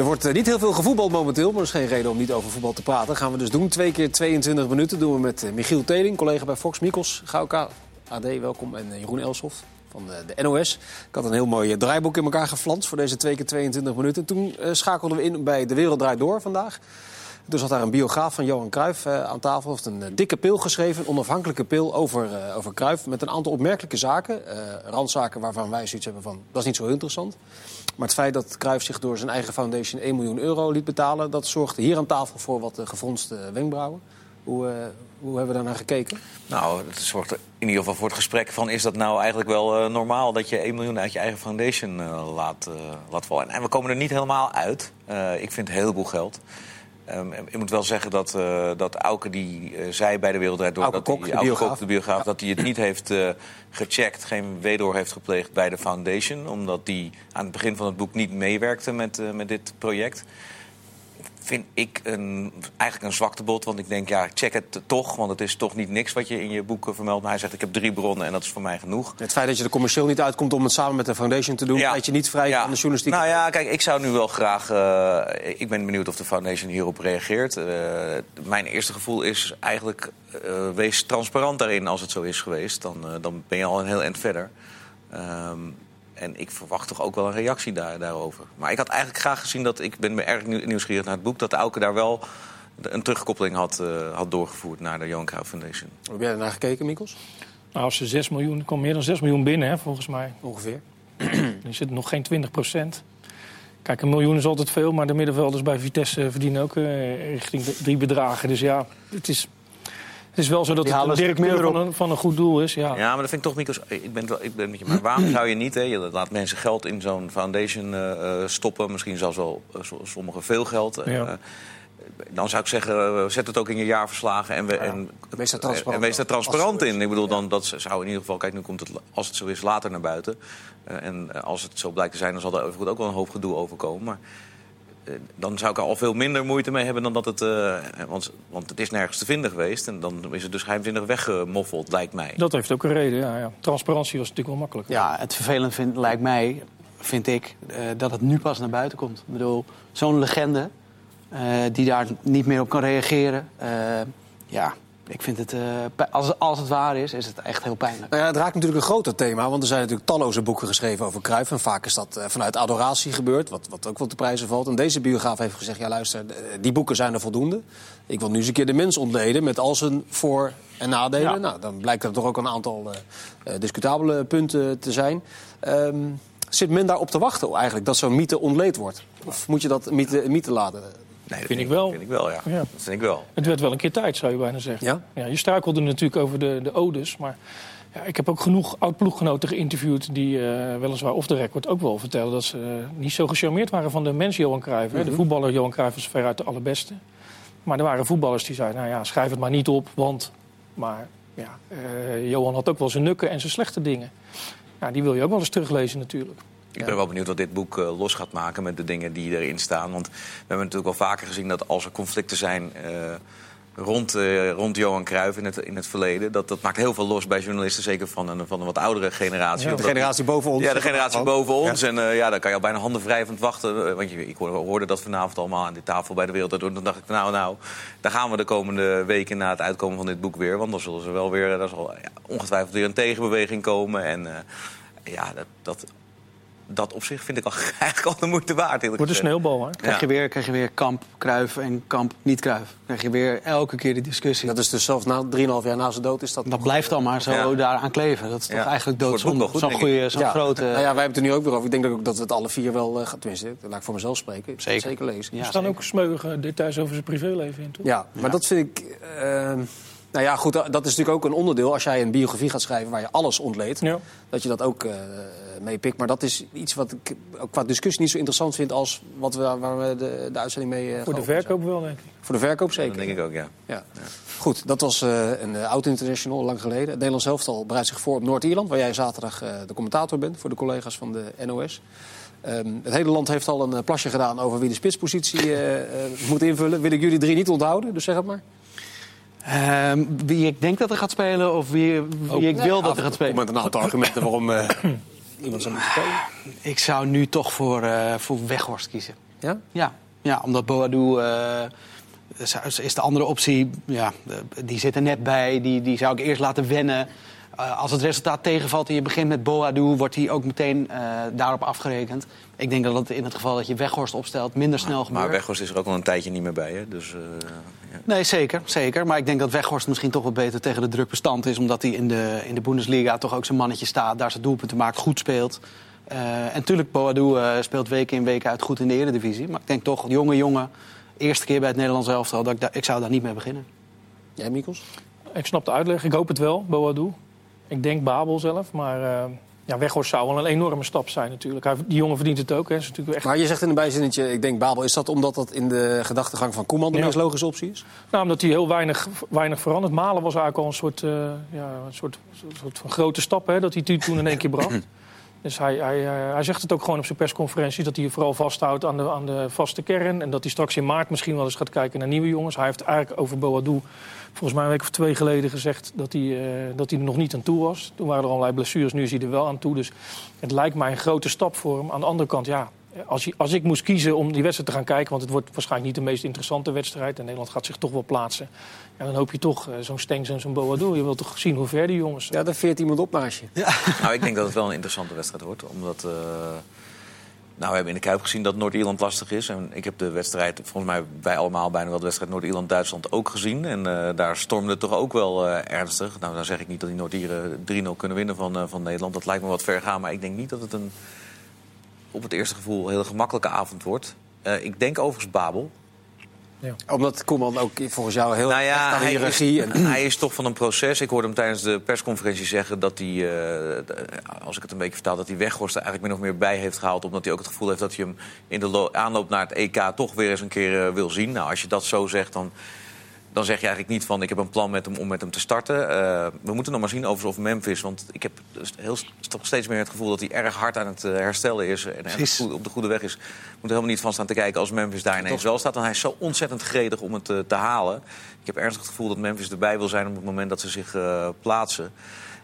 Er wordt eh, niet heel veel gevoetbald momenteel, maar er is geen reden om niet over voetbal te praten. gaan we dus doen. Twee keer 22 minuten doen we met eh, Michiel Teling, collega bij Fox. Mikos, Gauka, AD, welkom. En eh, Jeroen Elshoff van de NOS. Ik had een heel mooi draaiboek in elkaar geflanst voor deze twee keer 22 minuten. Toen schakelden we in bij De Wereld Draait Door vandaag. Dus had daar een biograaf van Johan Cruijff aan tafel. heeft een dikke pil geschreven, een onafhankelijke pil over, over Cruijff. Met een aantal opmerkelijke zaken. randzaken waarvan wij zoiets hebben van, dat is niet zo interessant. Maar het feit dat Cruijff zich door zijn eigen foundation 1 miljoen euro liet betalen... dat zorgde hier aan tafel voor wat gefronste wenkbrauwen. Hoe, uh, hoe hebben we daar naar gekeken? Nou, het zorgt in ieder geval voor het gesprek van... is dat nou eigenlijk wel normaal dat je 1 miljoen uit je eigen foundation laat, laat vallen? En we komen er niet helemaal uit. ik vind een heleboel geld. Um, ik moet wel zeggen dat, uh, dat Auke die uh, zei bij de Wereldrijd Door... dat Kok, die, de biograaf, de biograaf dat hij het niet heeft uh, gecheckt... geen wederhoor heeft gepleegd bij de Foundation... omdat die aan het begin van het boek niet meewerkte met, met dit project vind ik een, eigenlijk een zwaktebod. Want ik denk, ja, check het toch. Want het is toch niet niks wat je in je boek vermeldt. Maar hij zegt, ik heb drie bronnen en dat is voor mij genoeg. Het feit dat je er commercieel niet uitkomt om het samen met de foundation te doen... Ja. dat je niet vrij ja. van de journalistiek... Nou ja, kijk, ik zou nu wel graag... Uh, ik ben benieuwd of de foundation hierop reageert. Uh, mijn eerste gevoel is eigenlijk... Uh, wees transparant daarin als het zo is geweest. Dan, dan ben je al een heel eind verder. Um, en ik verwacht toch ook wel een reactie daar, daarover. Maar ik had eigenlijk graag gezien dat... Ik ben me erg nieuwsgierig naar het boek... dat Auke daar wel een terugkoppeling had, uh, had doorgevoerd naar de Johan Cruijff Foundation. Heb jij naar gekeken, Mikkels? Nou, als ze 6 miljoen... Er komt meer dan 6 miljoen binnen, hè, volgens mij. Ongeveer. er zit nog geen 20 procent. Kijk, een miljoen is altijd veel, maar de middenvelders bij Vitesse verdienen ook uh, richting drie bedragen. Dus ja, het is het is wel zo dat het een directeur van een, van een goed doel is. Ja. ja, maar dat vind ik toch, Mikos, ik ben, ik ben met je. Maar waarom zou je niet, hè, je laat mensen geld in zo'n foundation uh, stoppen, misschien zelfs wel uh, sommigen veel geld. Ja. dan zou ik zeggen, zet het ook in je jaarverslagen en, we, ja. en, wees daar transparant, en wees daar transparant in. Ik bedoel, dan, dat zou in ieder geval, kijk, nu komt het, als het zo is, later naar buiten. en als het zo blijkt te zijn, dan zal er ook wel een hoop gedoe overkomen. Maar eh, dan zou ik er al veel minder moeite mee hebben dan dat het. Uh, want, want het is nergens te vinden geweest. En dan is het dus geheimzinnig weggemoffeld, lijkt mij. Dat heeft ook een reden, ja. ja. Transparantie was natuurlijk wel makkelijk. Ja, het vervelend vind, lijkt mij, vind ik, uh, dat het nu pas naar buiten komt. Ik bedoel, zo'n legende uh, die daar niet meer op kan reageren. ja, ik vind het, uh, als, als het waar is, is het echt heel pijnlijk. Nou ja, het raakt natuurlijk een groter thema, want er zijn natuurlijk talloze boeken geschreven over Cruijff. En vaak is dat uh, vanuit adoratie gebeurd, wat, wat ook wel te prijzen valt. En deze biograaf heeft gezegd, ja luister, die boeken zijn er voldoende. Ik wil nu eens een keer de mens ontleden met al zijn voor- en nadelen. Ja. Nou, dan blijkt er toch ook een aantal uh, discutabele punten te zijn. Um, zit men daarop te wachten eigenlijk, dat zo'n mythe ontleed wordt? Of moet je dat mythe, mythe laten? Nee, dat vind, ik wel. Vind ik wel, ja. ja. Dat vind ik wel. Het werd wel een keer tijd, zou je bijna zeggen. Ja? ja je struikelde natuurlijk over de, de odes, maar... Ja, ik heb ook genoeg oud-ploeggenoten geïnterviewd die uh, weliswaar off the record ook wel vertellen dat ze uh, niet zo gecharmeerd waren van de mens Johan Cruijff. Mm -hmm. De voetballer Johan Cruijff is veruit de allerbeste. Maar er waren voetballers die zeiden, nou ja, schrijf het maar niet op, want... Maar ja, uh, Johan had ook wel zijn nukken en zijn slechte dingen. Ja, die wil je ook wel eens teruglezen natuurlijk. Ik ben wel benieuwd wat dit boek uh, los gaat maken met de dingen die erin staan. Want we hebben natuurlijk al vaker gezien dat als er conflicten zijn uh, rond, uh, rond Johan Cruijff in het, in het verleden... Dat, dat maakt heel veel los bij journalisten, zeker van een, van een wat oudere generatie. Ja, de generatie boven ons. Ja, de generatie boven ons. Ja. En ja, dan kan je al bijna handen wrijvend wachten. Want je, ik hoorde dat vanavond allemaal aan die tafel bij de Wereld. En dacht ik, nou, nou, daar gaan we de komende weken na het uitkomen van dit boek weer. Want dan zullen ze wel weer, daar zal ongetwijfeld weer een tegenbeweging komen. En ja, dat... dat dat op zich vind ik al, eigenlijk al de moeite waard. Wordt een sneeuwbal, hè? Krijg, je weer, krijg je weer kamp Kruif en kamp niet Kruif. Krijg je weer elke keer die discussie. Dat is dus zelfs na 3,5 jaar na zijn dood is dat... Dat blijft dan maar zo ja. daar aan kleven. Dat is toch ja. eigenlijk doodzonde. Zo'n goede, zo'n ja. grote... Nou ja, wij hebben het er nu ook weer over. Ik denk ook dat we het alle vier wel... Uh, tenminste, laat ik voor mezelf spreken. Zeker, zeker lezen. er staan ook smeuïge details over zijn privéleven in, toch? Ja, maar dat vind ik... Uh, nou ja, goed, dat is natuurlijk ook een onderdeel. Als jij een biografie gaat schrijven waar je alles ontleedt, ja. dat je dat ook uh, meepikt. Maar dat is iets wat ik ook qua discussie niet zo interessant vind als wat we, waar we de, de uitzending mee. Uh, Voor de verkoop wel, denk ik. Voor de verkoop zeker. dat denk ik ook, ja. ja. ja. Goed, dat was uh, een oud-international, lang geleden. Het Nederlands elftal bereidt zich voor op Noord-Ierland, waar jij zaterdag de commentator bent voor de collega's van de NOS. Um, het hele land heeft al een plasje gedaan over wie de spitspositie moet invullen. Wil ik jullie drie niet onthouden, dus zeg het maar. Uh, wie ik denk dat er gaat spelen of wie, wie oh, ik nee, wil dat er gaat spelen. Met een aantal argumenten waarom uh, iemand zou moeten spelen. Ik zou nu toch voor, uh, voor Weghorst kiezen. Ja? Ja, ja omdat Boadu is de andere optie. Ja, die zit er net bij. Die, die zou ik eerst laten wennen. Als het resultaat tegenvalt en je begint met Boadu, wordt hij ook meteen daarop afgerekend. Ik denk dat het in het geval dat je Weghorst opstelt minder snel gebeurt. Maar Weghorst is er ook al een tijdje niet meer bij, hè? Dus, ja. Nee, zeker, zeker. Maar ik denk dat Weghorst misschien toch wat beter tegen de druk bestand is. Omdat hij in de, in de Bundesliga toch ook zijn mannetje staat. Daar zijn doelpunten maakt, goed speelt. en natuurlijk, Boadu speelt week in week uit goed in de Eredivisie. Maar ik denk toch, jonge jongen eerste keer bij het Nederlands elftal, dat ik, ik zou daar niet mee beginnen. Jij, Mikkels? Ik snap de uitleg. Ik hoop het wel, Boadu. Ik denk Babel zelf, maar uh, ja, Weghorst zou wel een enorme stap zijn natuurlijk. Hij, die jongen verdient het ook. Hè. Is natuurlijk echt... Maar je zegt in een bijzinnetje, ik denk Babel. Is dat omdat dat in de gedachtegang van Koeman de meest logische optie is? Nou, omdat hij heel weinig, weinig verandert. Malen was eigenlijk al een soort, uh, ja, een soort, soort van grote stap hè, dat hij toen in één keer bracht. Dus hij, hij, eh, hij zegt het ook gewoon op zijn persconferentie... dat hij vooral vasthoudt aan de, aan de vaste kern... en dat hij straks in maart misschien wel eens gaat kijken naar nieuwe jongens. Hij heeft eigenlijk over Boadu volgens mij een week of twee geleden gezegd... dat hij, uh, dat hij er nog niet aan toe was. Toen waren er allerlei blessures, nu is hij er wel aan toe. Dus het lijkt mij een grote stap voor hem. Aan de andere kant, ja, als, je, als ik moest kiezen om die wedstrijd te gaan kijken... want het wordt waarschijnlijk niet de meest interessante wedstrijd... en Nederland gaat zich toch wel plaatsen... En dan hoop je toch uh, zo'n Stengs en zo'n Boadu. Je wilt toch zien hoe ver die jongens zijn. Ja, daar veert iemand op naast je. Ja. nou, ik denk dat het wel een interessante wedstrijd wordt. Omdat... Uh... Nou, we hebben in de Kuip gezien dat Noord-Ierland lastig is. En ik heb de wedstrijd, volgens mij wij allemaal bijna wel de wedstrijd Noord-Ierland-Duitsland ook gezien. En uh, daar stormde het toch ook wel uh, ernstig. Nou, dan zeg ik niet dat die Noord-Ieren 3-0 kunnen winnen van, uh, van Nederland. Dat lijkt me wat ver gaan. Maar ik denk niet dat het een op het eerste gevoel een hele gemakkelijke avond wordt. ik denk overigens Babel. Ja. Omdat Koeman ook volgens jou heel nou ja, is, en... hij is toch van een proces. Ik hoorde hem tijdens de persconferentie zeggen dat hij... Uh, als ik het een beetje vertaal, dat hij Weghorst er eigenlijk min of meer bij heeft gehaald... omdat hij ook het gevoel heeft dat hij hem in de aanloop naar het EK... toch weer eens een keer uh, wil zien. Nou, als je dat zo zegt, dan dan zeg je eigenlijk niet van ik heb een plan met hem om met hem te starten. Uh, we moeten nog maar zien over of Memphis. Want ik heb dus heel, toch steeds meer het gevoel dat hij erg hard aan het uh, herstellen is. En erg goed, op de goede weg is. We moeten helemaal niet van staan te kijken als Memphis daar ineens wel staat. Want hij is zo ontzettend gretig om het uh, te halen. Ik heb ernstig het gevoel dat Memphis erbij wil zijn op het moment dat ze zich plaatsen.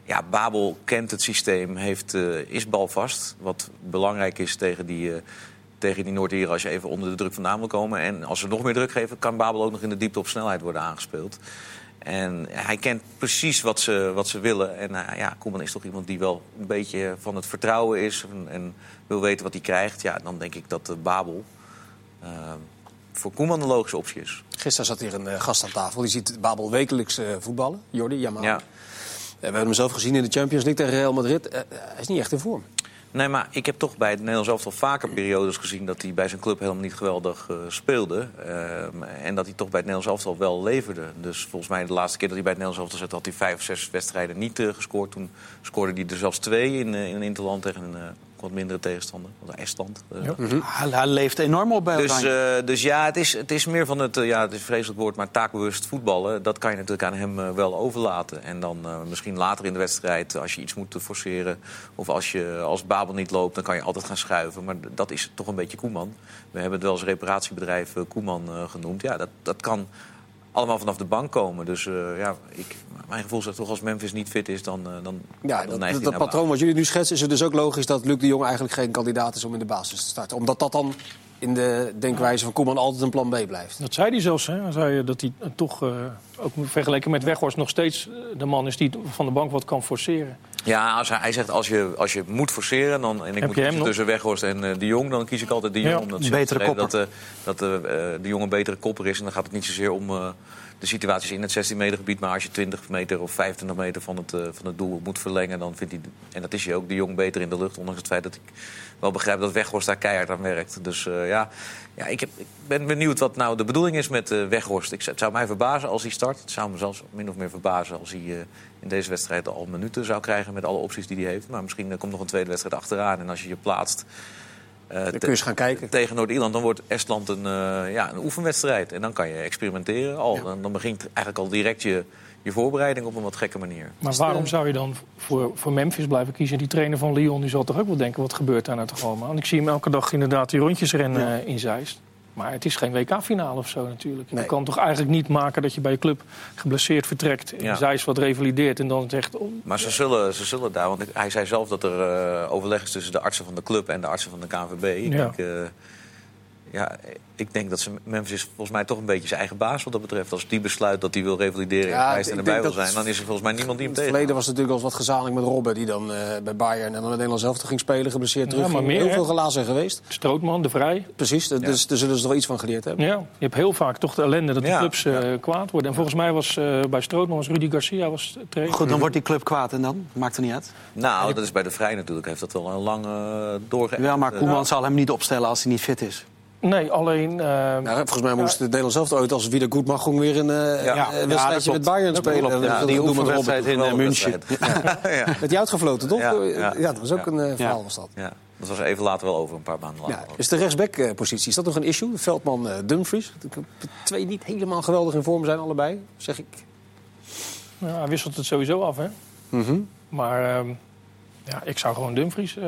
Ja, Babel kent het systeem, heeft, is balvast. Wat belangrijk is tegen die tegen die Noord-Ieren als je even onder de druk vandaan wil komen. En als ze nog meer druk geven, kan Babel ook nog in de diepte op snelheid worden aangespeeld. En hij kent precies wat ze, wat ze willen. En uh, ja, Koeman is toch iemand die wel een beetje van het vertrouwen is en, en wil weten wat hij krijgt. Ja, dan denk ik dat uh, Babel uh, voor Koeman een logische optie is. Gisteren zat hier een gast aan tafel. Die ziet Babel wekelijks voetballen. Jordi, jammer. Ja. we hebben hem zelf gezien in de Champions League tegen Real Madrid. hij is niet echt in vorm. Nee, maar ik heb toch bij het Nederlands elftal vaker periodes gezien... dat hij bij zijn club helemaal niet geweldig uh, speelde. Uh, en dat hij toch bij het Nederlands elftal wel leverde. Dus volgens mij de laatste keer dat hij bij het Nederlands elftal zat... had hij vijf of zes wedstrijden niet uh, gescoord. Toen scoorde hij er zelfs twee in, in een interland tegen een wat mindere tegenstander. Estland. Uh. Ja. Mm -hmm. Hij leeft enorm op bij dus, uh, dus ja, het is, het is meer van het, uh, ja, het is een vreselijk woord, maar taakbewust voetballen. Dat kan je natuurlijk aan hem wel overlaten. En dan misschien later in de wedstrijd, als je iets moet forceren... of als, je, als Babel niet loopt, dan kan je altijd gaan schuiven. Maar dat is toch een beetje Koeman. We hebben het wel als reparatiebedrijf Koeman genoemd. Ja, dat, dat kan allemaal vanaf de bank komen. Dus uh, ja, ik, mijn gevoel zegt toch als Memphis niet fit is, dan, uh, dan, ja, dan dat, dat patroon wat jullie nu schetsen, is het dus ook logisch dat Luc de Jong eigenlijk geen kandidaat is om in de basis te starten. Omdat dat dan in de denkwijze van Koeman altijd een plan B blijft. Dat zei hij zelfs. Hè? Hij zei dat hij toch, uh, ook vergeleken met Weghorst, nog steeds de man is die van de bank wat kan forceren. Ja, als hij, hij, zegt als je, als je moet forceren dan, en ik Heb moet kiezen tussen Weghorst en uh, de Jong, dan kies ik altijd de Jong. Ja, omdat een betere kopper. Dat, uh, dat uh, de Jong een betere kopper is. En dan gaat het niet zozeer om de situaties in het 16 meter gebied. Maar als je 20 meter of 25 meter van het, van het doel moet verlengen, dan vindt hij, en dat is hij ook, de Jong beter in de lucht. Ondanks het feit dat ik wel begrijp dat Weghorst daar keihard aan werkt. Dus ja, ja ik, heb, ik, ben benieuwd wat nou de bedoeling is met Weghorst. Ik, het zou mij verbazen als hij start. Het zou me zelfs min of meer verbazen als hij in deze wedstrijd al minuten zou krijgen met alle opties die hij heeft. Maar misschien uh, komt nog een tweede wedstrijd achteraan. En als je je plaatst uh, dan kun je eens gaan kijken. tegen Noord-Ierland, dan wordt Estland een, uh, ja, een oefenwedstrijd. En dan kan je experimenteren al. Dan, dan, begint eigenlijk al direct je, je voorbereiding op een wat gekke manier. Maar waarom zou je dan voor, voor Memphis blijven kiezen? Die trainer van Lyon die zal toch ook wel denken, wat gebeurt daar nou toch allemaal? En ik zie hem elke dag inderdaad die rondjes rennen ja. in Zeist. Maar het is geen WK-finale of zo natuurlijk. Je kan toch eigenlijk niet maken dat je bij je club geblesseerd vertrekt. En ja. Zijs wat revalideert en dan zegt... Oh, maar ze zullen, ze zullen daar, want hij zei zelf dat er uh, overleg is tussen de artsen van de club en de artsen van de KNVB. Ik ja. denk, uh, ja, ik denk dat ze, Memphis is volgens mij toch een beetje zijn eigen baas wat dat betreft. Als die besluit dat hij wil revalideren ja, en hij erbij wil zijn... dan is er volgens mij niemand die hem tegen. In het verleden was het natuurlijk al wat gezamenlijk met Robben... die dan uh, bij Bayern en dan met Nederland zelf ging spelen, geblesseerd terug. Ja, maar meer, heel veel glazen geweest. Strootman, De Vrij. Precies, dus daar zullen ze toch iets van geleerd hebben. Ja, je hebt heel vaak toch de ellende dat de clubs uh, kwaad worden. En volgens mij was uh, bij Strootman was Rudy Garcia was trainer. Goed, dan wordt die club kwaad en dan? Maakt er niet uit? Nou, dat is bij De Vrij natuurlijk. Heeft dat wel een lang doorgegeven. Ja, maar Koeman zal hem niet opstellen als hij niet fit is. Nee, alleen... Uh, nou, volgens mij moest het Nederland zelf ooit als wieder goed mag gewoon weer een uh, ja. wedstrijdje met Bayern spelen. Ja, die oefenwedstrijd in uh, München. Met die uitgefloten, toch? Ja, dat was ook een verhaal was dat. Ja. Dat was even later wel over, een paar maanden later. Is de rechtsback-positie, is dat nog een issue? Veldman Dumfries. Twee niet helemaal geweldig in vorm zijn allebei, zeg ik. Ja, hij wisselt het sowieso af, hè. Mm -hmm. Maar ehm, ja, ik zou gewoon Dumfries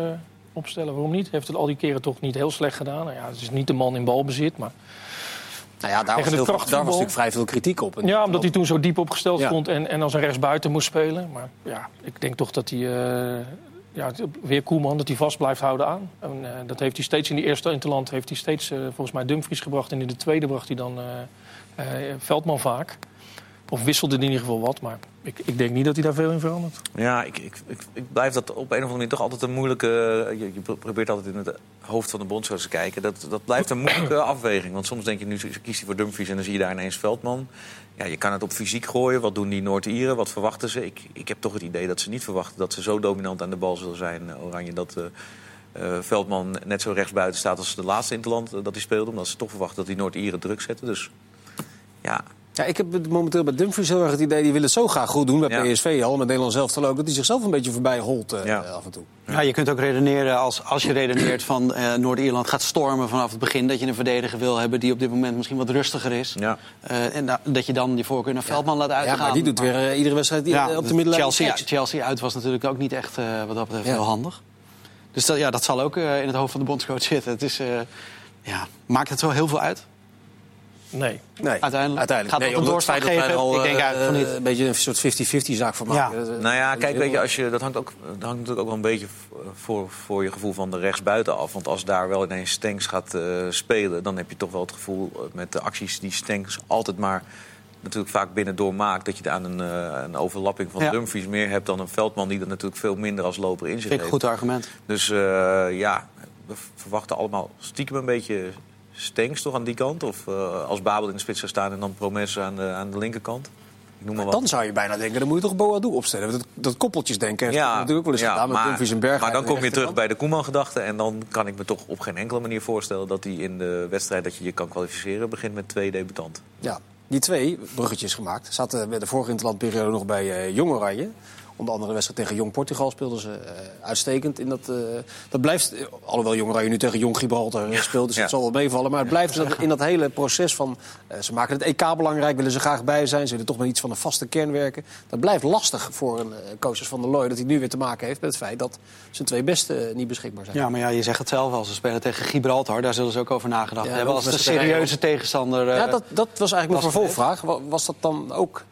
opstellen. Waarom niet? Heeft het al die keren toch niet heel slecht gedaan. Nou ja, het is niet de man in balbezit, maar... Nou ja, daar, was, heel, daar was natuurlijk vrij veel kritiek op. Ja, omdat hij toen zo diep opgesteld stond en, en als een rechtsbuiten moest spelen. Maar ja, ik denk toch dat hij... Uh, ja, weer Koeman, dat hij vast blijft houden aan. En, uh, dat heeft hij steeds in die eerste interland heeft hij steeds uh, volgens mij Dumfries gebracht. En in de tweede bracht hij dan Veldman vaak. Of wisselde in ieder geval wat, maar ik, ik denk niet dat hij daar veel in verandert. Ja, ik, ik, ik, blijf dat op een of andere manier toch altijd een moeilijke... Je, je probeert altijd in het hoofd van de bondscoach te kijken. Dat, dat blijft een moeilijke afweging. Want soms denk je, nu kiest hij voor Dumfries en dan zie je daar ineens Veldman. Ja, je kan het op fysiek gooien. Wat doen die Noord-Ieren? Wat verwachten ze? Ik, ik heb toch het idee dat ze niet verwachten dat ze zo dominant aan de bal zullen zijn, eh, Oranje, dat... Uh, uh, Veldman net zo rechtsbuiten staat als de laatste interland uh, dat hij speelde. Omdat ze toch verwachten dat die Noord-Ieren druk zetten. Dus ja, ja, ik heb momenteel bij Dumfries heel erg het idee... die willen het zo graag goed doen bij PSV al, met Nederland zelf ook... dat hij zichzelf een beetje voorbij holt uh, af en toe. Ja, je kunt ook redeneren als, als je redeneert van uh, Noord-Ierland gaat stormen vanaf het begin... dat je een verdediger wil hebben die op dit moment misschien wat rustiger is. Ja. Uh, en dat je dan die voorkeur naar Veldman laat uitgaan. Ja, maar die doet weer iedere wedstrijd op de middenlijn. Chelsea, Chelsea uit was natuurlijk ook niet echt wat dat betreft heel handig. Dus dat, ja, dat zal ook in het hoofd van de bondscoach zitten. Het is, ja, maakt het zo heel veel uit? Nee. nee. Uiteindelijk, Uiteindelijk. gaat nee, het een doorslag geven? Al, ik denk eigenlijk uh, niet. Een beetje een soort 50-50 zaak voor maken. Ja. Nou ja, kijk, weet je, als je, dat, hangt ook, dat hangt natuurlijk ook wel een beetje voor, voor je gevoel van de rechtsbuiten af. Want als daar wel ineens Stenks gaat uh, spelen... dan heb je toch wel het gevoel eh, met de acties die Stenks altijd maar natuurlijk vaak binnendoor maakt... dat je daar een, uh, een overlapping van ja. Dumfries meer hebt dan een Veldman... die er natuurlijk veel minder als loper in zit. Vind ik een goed argument. Dus ja, we verwachten allemaal stiekem een beetje Stenks toch aan die kant? Of uh, als Babel in de spits zou staan en dan Promes aan de, aan de linkerkant? Ik noem maar wat. Dan zou je bijna denken, dan moet je toch Boadu opstellen. Dat, dat koppeltjes denken ja, natuurlijk wel eens ja, gedaan met maar, en Berg. Maar dan kom je terug bij de Koeman-gedachte. En dan kan ik me toch op geen enkele manier voorstellen... dat hij in de wedstrijd dat je je kan kwalificeren... begint met twee debutanten. Ja, die twee bruggetjes gemaakt. Zaten bij de vorige interlandperiode nog bij uh, Jong Oranje. Onder andere de wedstrijd tegen Jong Portugal speelden ze uh, uitstekend. In dat, uh, dat blijft, alhoewel Jong Oranje nu tegen Jong Gibraltar ja. speelt, dus ja. het zal wel meevallen. Maar het blijft dus in dat hele proces van... Uh, ze maken het EK belangrijk, willen ze graag bij zijn. Ze willen toch met iets van een vaste kern werken. Dat blijft lastig voor een coach van der Looy... dat hij nu weer te maken heeft met het feit dat zijn twee beste niet beschikbaar zijn. Ja, maar ja, je zegt het zelf al. Ze spelen tegen Gibraltar, daar zullen ze ook over nagedacht ja, hebben. Als de serieuze tegenstander... ja, dat, dat was eigenlijk mijn vervolgvraag. Was dat dan ook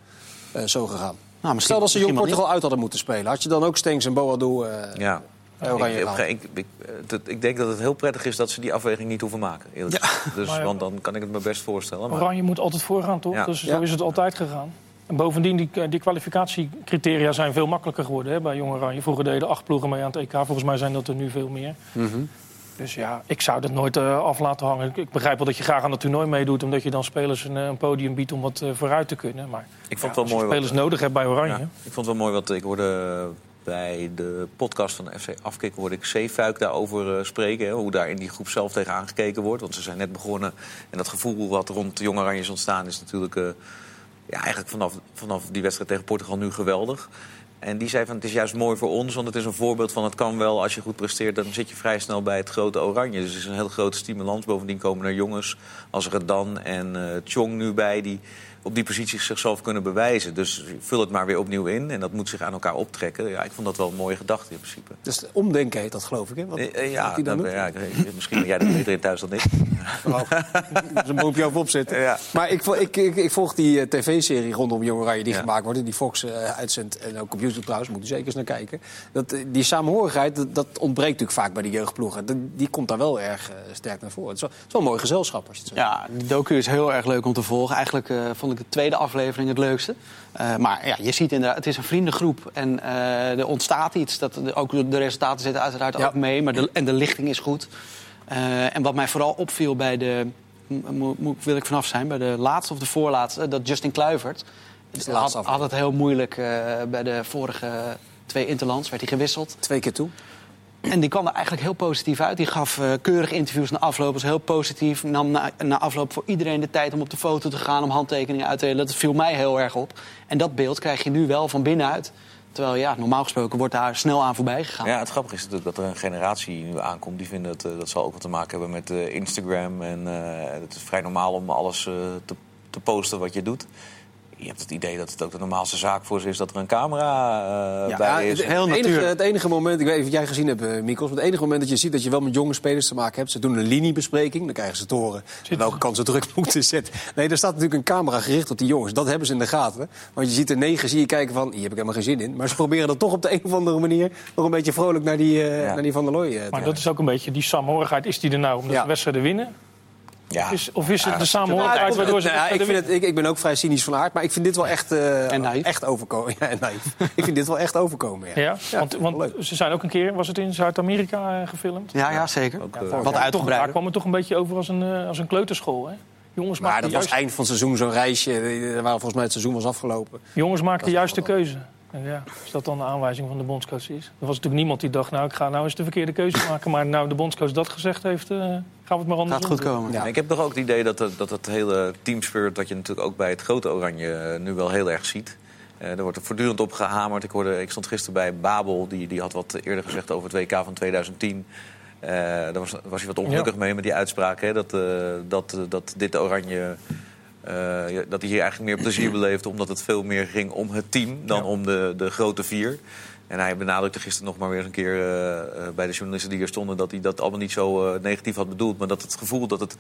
zo gegaan? Nou, Stel dat ze Jong Portugal uit hadden moeten spelen. Had je dan ook Stenks en Boadu uh, ja. Ik, ik, ik, ik, denk dat het heel prettig is dat ze die afweging niet hoeven maken. Ja. Dus, maar, want dan kan ik het me best voorstellen. Maar... Oranje moet altijd voorgaan, toch? Ja. Dus zo is het altijd gegaan. En bovendien, die, die kwalificatiecriteria zijn veel makkelijker geworden hè, bij Jong Oranje. Vroeger deden acht ploegen mee aan het EK. Volgens mij zijn dat er nu veel meer. Mm -hmm. Dus ja, ik zou dat nooit uh, af laten hangen. Ik begrijp wel dat je graag aan het toernooi meedoet... omdat je dan spelers een, een podium biedt om wat uh, vooruit te kunnen. Maar ik vond ja, wel mooi spelers wat, nodig hebt bij Oranje... Ja, ik vond het wel mooi wat ik hoorde bij de podcast van FC Afkik... hoorde ik Zeefuik daarover uh, spreken. Hè, hoe daar in die groep zelf tegen aangekeken wordt. Want ze zijn net begonnen. En dat gevoel wat rond de Jong Oranje is ontstaan... is natuurlijk ja, eigenlijk vanaf, vanaf die wedstrijd tegen Portugal nu geweldig... En die zei van het is juist mooi voor ons, want het is een voorbeeld van het kan wel. Als je goed presteert, dan zit je vrij snel bij het grote oranje. Dus het is een heel grote stimulans. Bovendien komen er jongens als Redan en Chong nu bij... die op die positie zichzelf kunnen bewijzen. Dus vul het maar weer opnieuw in en dat moet zich aan elkaar optrekken. Ja, ik vond dat wel een mooie gedachte in principe. Dus omdenken heet dat, geloof ik, hè? Wat, eh, ja, dat, ja, misschien jij dat beter in thuis dan ik. Oh, er een boompje over opzetten. Ja. Maar ik, ik, ik, ik volg die tv-serie rondom Jong Oranje die gemaakt wordt. Die Fox uh, uitzendt en ook op YouTube trouwens, moet u zeker eens naar kijken. Dat, die samenhorigheid, dat, dat ontbreekt natuurlijk vaak bij de jeugdploegen. Die, komt daar wel erg sterk naar voren. Het is wel, het is wel een mooi gezelschap als je het zo Ja, die docu is heel erg leuk om te volgen. Eigenlijk uh, vond ik de tweede aflevering het leukste. Uh, maar ja, je ziet inderdaad, het is een vriendengroep en uh, er ontstaat iets. Dat, ook de resultaten zitten uiteraard ja. ook mee, maar de, en de lichting is goed. en wat mij vooral opviel bij de, wil ik vanaf zijn, bij de laatste of de voorlaatste, dat Justin Kluivert had, had, het heel moeilijk bij de vorige twee interlands, werd hij gewisseld. Twee keer toe. En die kwam er eigenlijk heel positief uit. Die gaf uh, keurig interviews na afloop, was heel positief. Nam na, afloop voor iedereen de tijd om op de foto te gaan, om handtekeningen uit te delen. Dat viel mij heel erg op. En dat beeld krijg je nu wel van binnenuit. Terwijl ja, normaal gesproken wordt daar snel aan voorbij gegaan. Ja, het grappige is natuurlijk dat er een generatie nu aankomt... die vinden dat uh, dat zal ook wat te maken hebben met uh, Instagram. En het is vrij normaal om alles te, te posten wat je doet je hebt het idee dat het ook de normaalste zaak voor ze is dat er een camera uh, ja, bij is. Het, heel het, enige, het enige moment, ik weet niet of jij gezien hebt, uh, Mikos, het enige moment dat je ziet dat je wel met jonge spelers te maken hebt, ze doen een liniebespreking, dan krijgen ze te horen welke kant ze druk moeten zetten. Nee, er staat natuurlijk een camera gericht op die jongens. Dat hebben ze in de gaten. Want je ziet er negen, zie je kijken van, hier heb ik helemaal geen zin in. Maar ze proberen dat toch op de een of andere manier nog een beetje vrolijk naar die, uh, naar die Van der Looy Maar dat is ook een beetje, die saamhorigheid, is die er nou omdat ja. de wedstrijden winnen? Ja. Of is, of is het de samenhorigheid waardoor ze... Nou, ik, vind het, ik, ik, ben ook vrij cynisch van aard, maar ik vind dit wel echt, uh, echt overkomen. Ja, en naïef. ik vind dit wel echt overkomen. Ja, ja? want, want ze zijn ook een keer, was het in Zuid-Amerika uh, gefilmd? Ja, ja zeker. Ook, uh, wat uitgebreid. Daar kwam het toch een beetje over als een, als een kleuterschool, hè? Jongens maar dat was eind van het seizoen zo'n reisje, waar volgens mij het seizoen was afgelopen. Jongens maken de juiste keuze. Ja, als dat dan de aanwijzing van de bondscoach is. Er was natuurlijk niemand die dacht, nou, ik ga nou eens de verkeerde keuze maken. Maar nou de bondscoach dat gezegd heeft, uh, gaan we het maar anders Gaat goed komen. Ja. Ik heb toch ook het idee dat, dat het hele teamspirit... dat je natuurlijk ook bij het grote Oranje eh, nu wel heel erg ziet... Uh, er wordt er voortdurend op gehamerd. Ik, hoorde, ik stond gisteren bij Babel, die, die had wat eerder gezegd over het WK van 2010. Uh, daar was, was hij wat ongelukkig mee met die uitspraak. Hè, dat, uh, dat, dat dit Oranje uh, dat hij hier eigenlijk meer plezier beleefde omdat het veel meer ging om het team dan om de, de grote vier. En hij benadrukte gisteren nog maar weer een keer uh, bij de journalisten die hier stonden... dat hij dat allemaal niet zo uh, negatief had bedoeld. Maar dat het gevoel dat het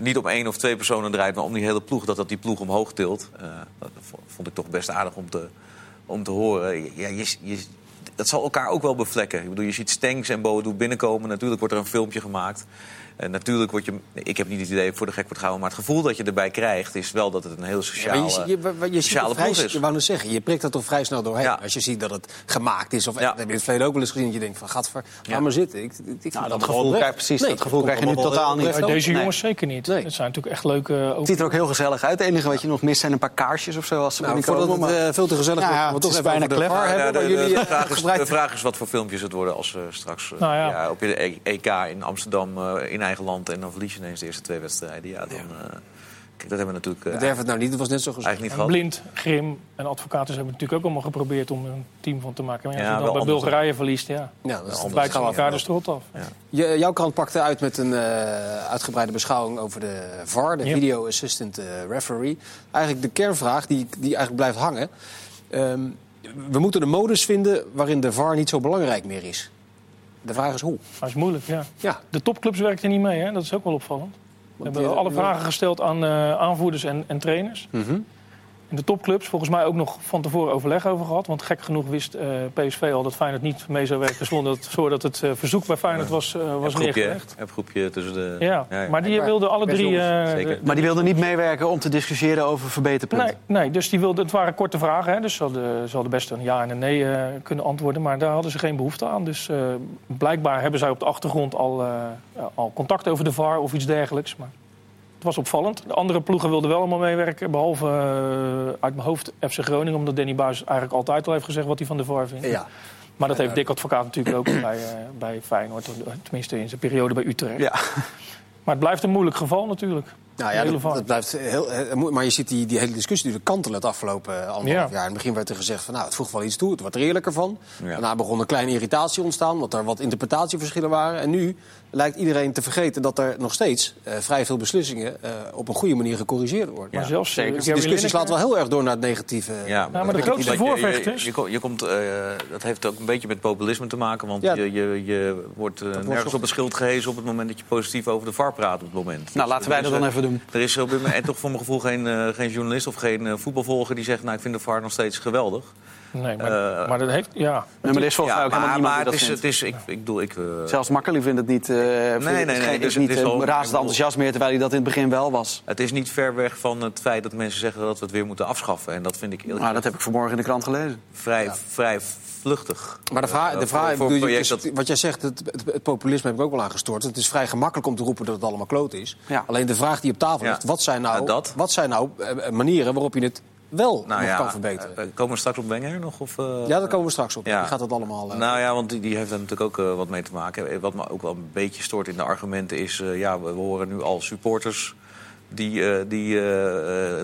niet om één of twee personen draait... maar om die hele ploeg, dat dat die ploeg omhoog tilt. dat vond ik toch best aardig om te, om te horen. Ja, je, je, dat zal elkaar ook wel bevlekken. Ik bedoel, je ziet Stenks en Boadu binnenkomen. Natuurlijk wordt er een filmpje gemaakt. Uh, natuurlijk word je, ik heb niet het idee voor de gek wordt gehouden, maar het gevoel dat je erbij krijgt is wel dat het een heel sociale, ja, je, je, je, sociale vrij, is. Je wou zeggen, je prikt dat toch vrij snel doorheen. Ja. Als je ziet dat het gemaakt is, of ja. dat heb je in het verleden ook wel eens gezien, dat je denkt van, gadver, ga maar zitten. Ik, ik nou, dat, gevoel krijg, precies, nee, dat gevoel krijg je nu totaal niet. Deze jongens zeker niet. Het zijn natuurlijk echt leuke... Het ziet er ook heel gezellig uit. Het enige wat je nog mist zijn een paar kaarsjes of zo. Als ze nou, voordat het uh, veel te gezellig wordt, we toch even bijna clever De vraag is wat voor filmpjes het worden als straks nou op je EK in Amsterdam in eigen land en dan verlies verlies ineens de eerste twee wedstrijden. Ja, dan, uh, kijk, dat hebben we natuurlijk... Uh, het nou niet, dat was net zo gezegd. Niet Blind, Grim en advocaten hebben natuurlijk ook allemaal geprobeerd om een team van te maken. Maar ja, als je dan bij Bulgarije verliest, ja, ja dan bijt van elkaar de strot af. Ja. Je, jouw krant pakte uit met een uh, uitgebreide beschouwing over de VAR, de Video Assistant Referee. Eigenlijk de kernvraag die, die eigenlijk blijft hangen. Um, we moeten de modus vinden waarin de VAR niet zo belangrijk meer is. De vraag is hoe. Dat is moeilijk, ja. ja. De topclubs werken niet mee, hè? dat is ook wel opvallend. We hebben alle vragen gesteld aan uh, aanvoerders en, en trainers. Mm in de topclubs volgens mij ook nog van tevoren overleg over gehad. Want gek genoeg wist uh, PSV al dat Feyenoord niet mee zou werken... zonder dat, zodat het uh, verzoek bij Feyenoord was, uh, was neergelegd. Een groepje tussen de... Ja, ja, maar die wilden alle drie... maar die wilden niet meewerken om te discussiëren over verbeterpunten? Nee, nee dus die wilden, het waren korte vragen. Hè, dus ze hadden, ze hadden best een ja en een nee kunnen antwoorden. Maar daar hadden ze geen behoefte aan. Dus blijkbaar hebben zij op de achtergrond al, al contact over de VAR of iets dergelijks. Maar het was opvallend. De andere ploegen wilden wel allemaal meewerken. Behalve uh, uit mijn hoofd FC Groningen. Omdat Danny Buis eigenlijk altijd al heeft gezegd wat hij van de VAR vindt. Ja. Maar dat heeft Dick Advocaat natuurlijk ook bij, uh, bij Feyenoord. Tenminste in zijn periode bij Utrecht. Ja. Maar het blijft een moeilijk geval natuurlijk. Nou ja, dat, dat, blijft heel, maar je ziet die, die hele discussie die kantelen het afgelopen anderhalf jaar. In het begin werd er gezegd van nou, het voegt wel iets toe, het wordt er eerlijker van. Daarna begon een kleine irritatie ontstaan, omdat er wat interpretatieverschillen waren. En nu lijkt iedereen te vergeten dat er nog steeds uh, vrij veel beslissingen uh, op een goede manier gecorrigeerd worden. Maar zelfs zeker. Dus de discussie slaat wel heel erg door naar het negatieve. Ja, maar, maar de grootste voorvechters. Je, je, je, komt, uh, dat heeft ook een beetje met populisme te maken, want ja. je, je, je wordt nergens op een schild gehezen op het moment dat je positief over de VAR praat op het moment. Nou, laten wij dat dan even doen. Er is op en toch voor mijn gevoel geen, geen journalist of geen voetbalvolger die zegt, nou, ik vind de VAR nog steeds geweldig. Nee, maar, uh, maar dat heeft... Ja. Nee, maar er is volgens mij ook helemaal niemand maar het is, het is, ik, ik bedoel, ik... Uh... Zelfs Makkeli vindt het niet, uh, nee, nee, nee, nee, is niet razend enthousiast meer... terwijl hij dat in het begin wel was. Het is niet ver weg van het feit dat mensen zeggen dat we het weer moeten afschaffen. En dat vind ik eerlijk Maar dat heb ik vanmorgen in de krant gelezen. Vrij, ja. vrij vluchtig. Maar de vraag, de vraag voor, voor je, dat... wat jij zegt, het, populisme heb ik ook wel aangestort. Het is vrij gemakkelijk om te roepen dat het allemaal kloot is. Ja. Alleen de vraag die op tafel ligt, wat zijn nou, wat zijn nou manieren waarop je het wel nou, ja, kan verbeteren. Komen we straks op Wenger nog? Of, uh... Ja, daar komen we straks op. Ja. Die gaat dat allemaal... Uh... Nou ja, want die, die heeft er natuurlijk ook wat mee te maken. Wat me ook wel een beetje stoort in de argumenten is... ja, we, we, horen nu al supporters die, die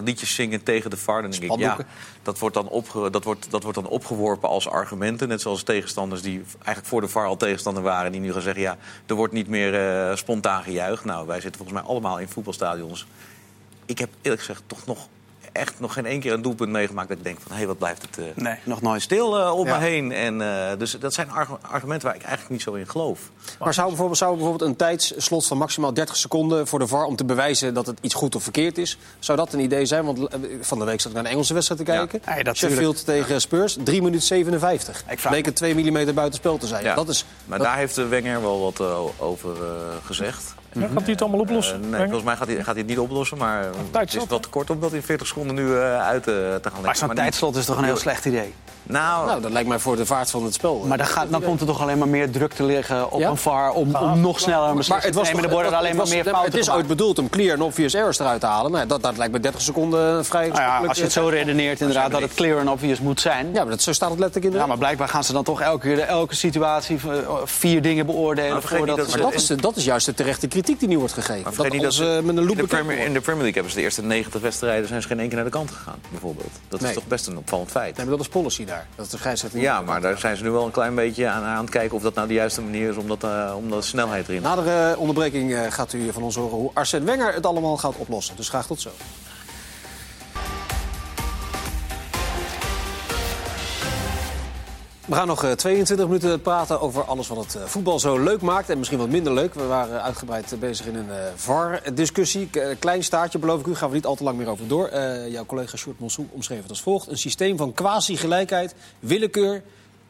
liedjes zingen tegen de VAR. Dan denk ik, ja, dat wordt, dan opge, dat, wordt, dat wordt dan opgeworpen als argumenten. Net zoals tegenstanders die eigenlijk voor de VAR al tegenstander waren... die nu gaan zeggen, ja, er wordt niet meer spontaan gejuicht. Nou, wij zitten volgens mij allemaal in voetbalstadions. Ik heb eerlijk gezegd toch nog echt nog geen één keer een doelpunt meegemaakt dat ik denk van hé, hey, wat blijft het uh, nee, nog nooit stil uh, om ja. me heen. En, uh, dus dat zijn argumenten waar ik eigenlijk niet zo in geloof. Maar zou bijvoorbeeld, zou bijvoorbeeld een tijdsslot van maximaal 30 seconden voor de VAR om te bewijzen dat het iets goed of verkeerd is? Zou dat een idee zijn? Want van de week zat ik naar een Engelse wedstrijd te kijken. Ja. Nee, Sheffield tegen Spurs, 3 minuten 57. Ik Bleek het 2 mm buitenspel te zijn. Ja. Dat is, maar dat... daar heeft de Wenger wel wat over gezegd. Ja, gaat hij het allemaal oplossen? Uh, nee, volgens mij gaat hij, gaat hij het niet oplossen. Maar het is wat te kort om dat in 40 seconden nu uh, uit te gaan leggen. Maar zo'n tijdslot is toch een heel slecht idee? Nou, nou, dat lijkt mij voor de vaart van het spel. Maar dan, gaat, dan komt er toch alleen maar meer druk te liggen op ja? een VAR om, om nog sneller een beslissing te nemen. Er worden alleen maar meer fouten Het is ooit bedoeld om clear en obvious errors eruit te halen. Nou, dat, dat lijkt me 30 seconden vrij... Nou ja, als je het zo redeneert inderdaad dat het clear en obvious moet zijn. Ja, maar dat, zo staat het letterlijk in de... Ja, maar blijkbaar gaan ze dan toch elke keer elke situatie vier dingen beoordelen. Maar, voordat dat, maar dat, is, dat is juist de terechte kritiek die nu wordt gegeven. Maar dat, dat ze met een loop in de, Premier, in de Premier League hebben ze de eerste 90 wedstrijden zijn ze geen één keer naar de kant gegaan, bijvoorbeeld. Dat is toch best een opvallend feit. Nee, maar dat is policy daar. Dat is de scheidsrechter ja, maar daar zijn ze nu wel een klein beetje aan, aan het kijken of dat nou de juiste manier is om, dat, uh, om dat snelheid erin te Na de uh, onderbreking uh, gaat u van ons horen hoe Arsène Wenger het allemaal gaat oplossen. Dus graag tot zo. We gaan nog 22 minuten praten over alles wat het voetbal zo leuk maakt. En misschien wat minder leuk. We waren uitgebreid bezig in een VAR-discussie. Klein staartje, beloof ik u. Gaan we niet al te lang meer over door. Uh, jouw collega Sjoerd Monsou omschreef het als volgt. Een systeem van quasi-gelijkheid, willekeur,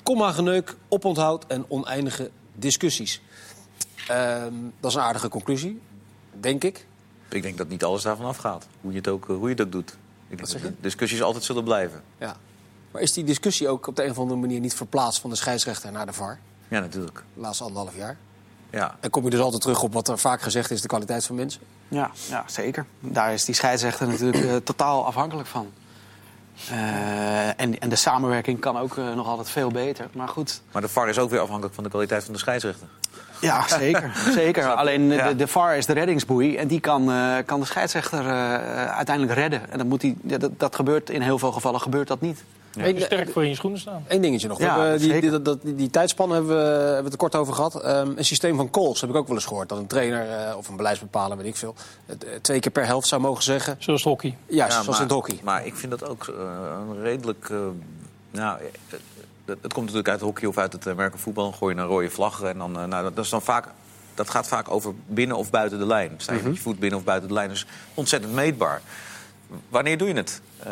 komma-geneuk, oponthoud en oneindige discussies. Uh, dat is een aardige conclusie, denk ik. Ik denk dat niet alles daarvan afgaat. Hoe je het ook, hoe je het ook doet. Ik denk dat de discussies altijd zullen blijven. Ja. Maar is die discussie ook op de een of andere manier niet verplaatst van de scheidsrechter naar de VAR? Ja, natuurlijk. De laatste anderhalf jaar. Ja. En kom je dus altijd terug op wat er vaak gezegd is, de kwaliteit van mensen? Ja, ja zeker. Daar is die scheidsrechter natuurlijk uh, totaal afhankelijk van. Uh, en, en de samenwerking kan ook uh, nog altijd veel beter. Maar goed. Maar de VAR is ook weer afhankelijk van de kwaliteit van de scheidsrechter. Ja, zeker. zeker. Alleen de, de VAR is de reddingsboei. En die kan, uh, kan de scheidsrechter uiteindelijk redden. En dat, moet die, dat, dat gebeurt in heel veel gevallen gebeurt dat niet. Ja. Eén, sterk voor in je schoenen staan. Eén dingetje nog. Ja, we, die, die, die, die, tijdspan hebben we, hebben we het er kort over gehad. Um, een systeem van calls heb ik ook wel eens gehoord. Dat een trainer uh, of een beleidsbepaler, weet ik veel, uh, twee keer per helft zou mogen zeggen. Zoals hockey. Ja, ja zoals maar, in het hockey. Maar ik vind dat ook uh, een redelijk... nou, het, het, komt natuurlijk uit hockey of uit het merken voetbal. Dan gooi je een rode vlag. En dan, nou, dat, is dan vaak, dat gaat vaak over binnen of buiten de lijn. Sta je met je voet binnen of buiten de lijn. Dus ontzettend meetbaar. Wanneer doe je het? Uh,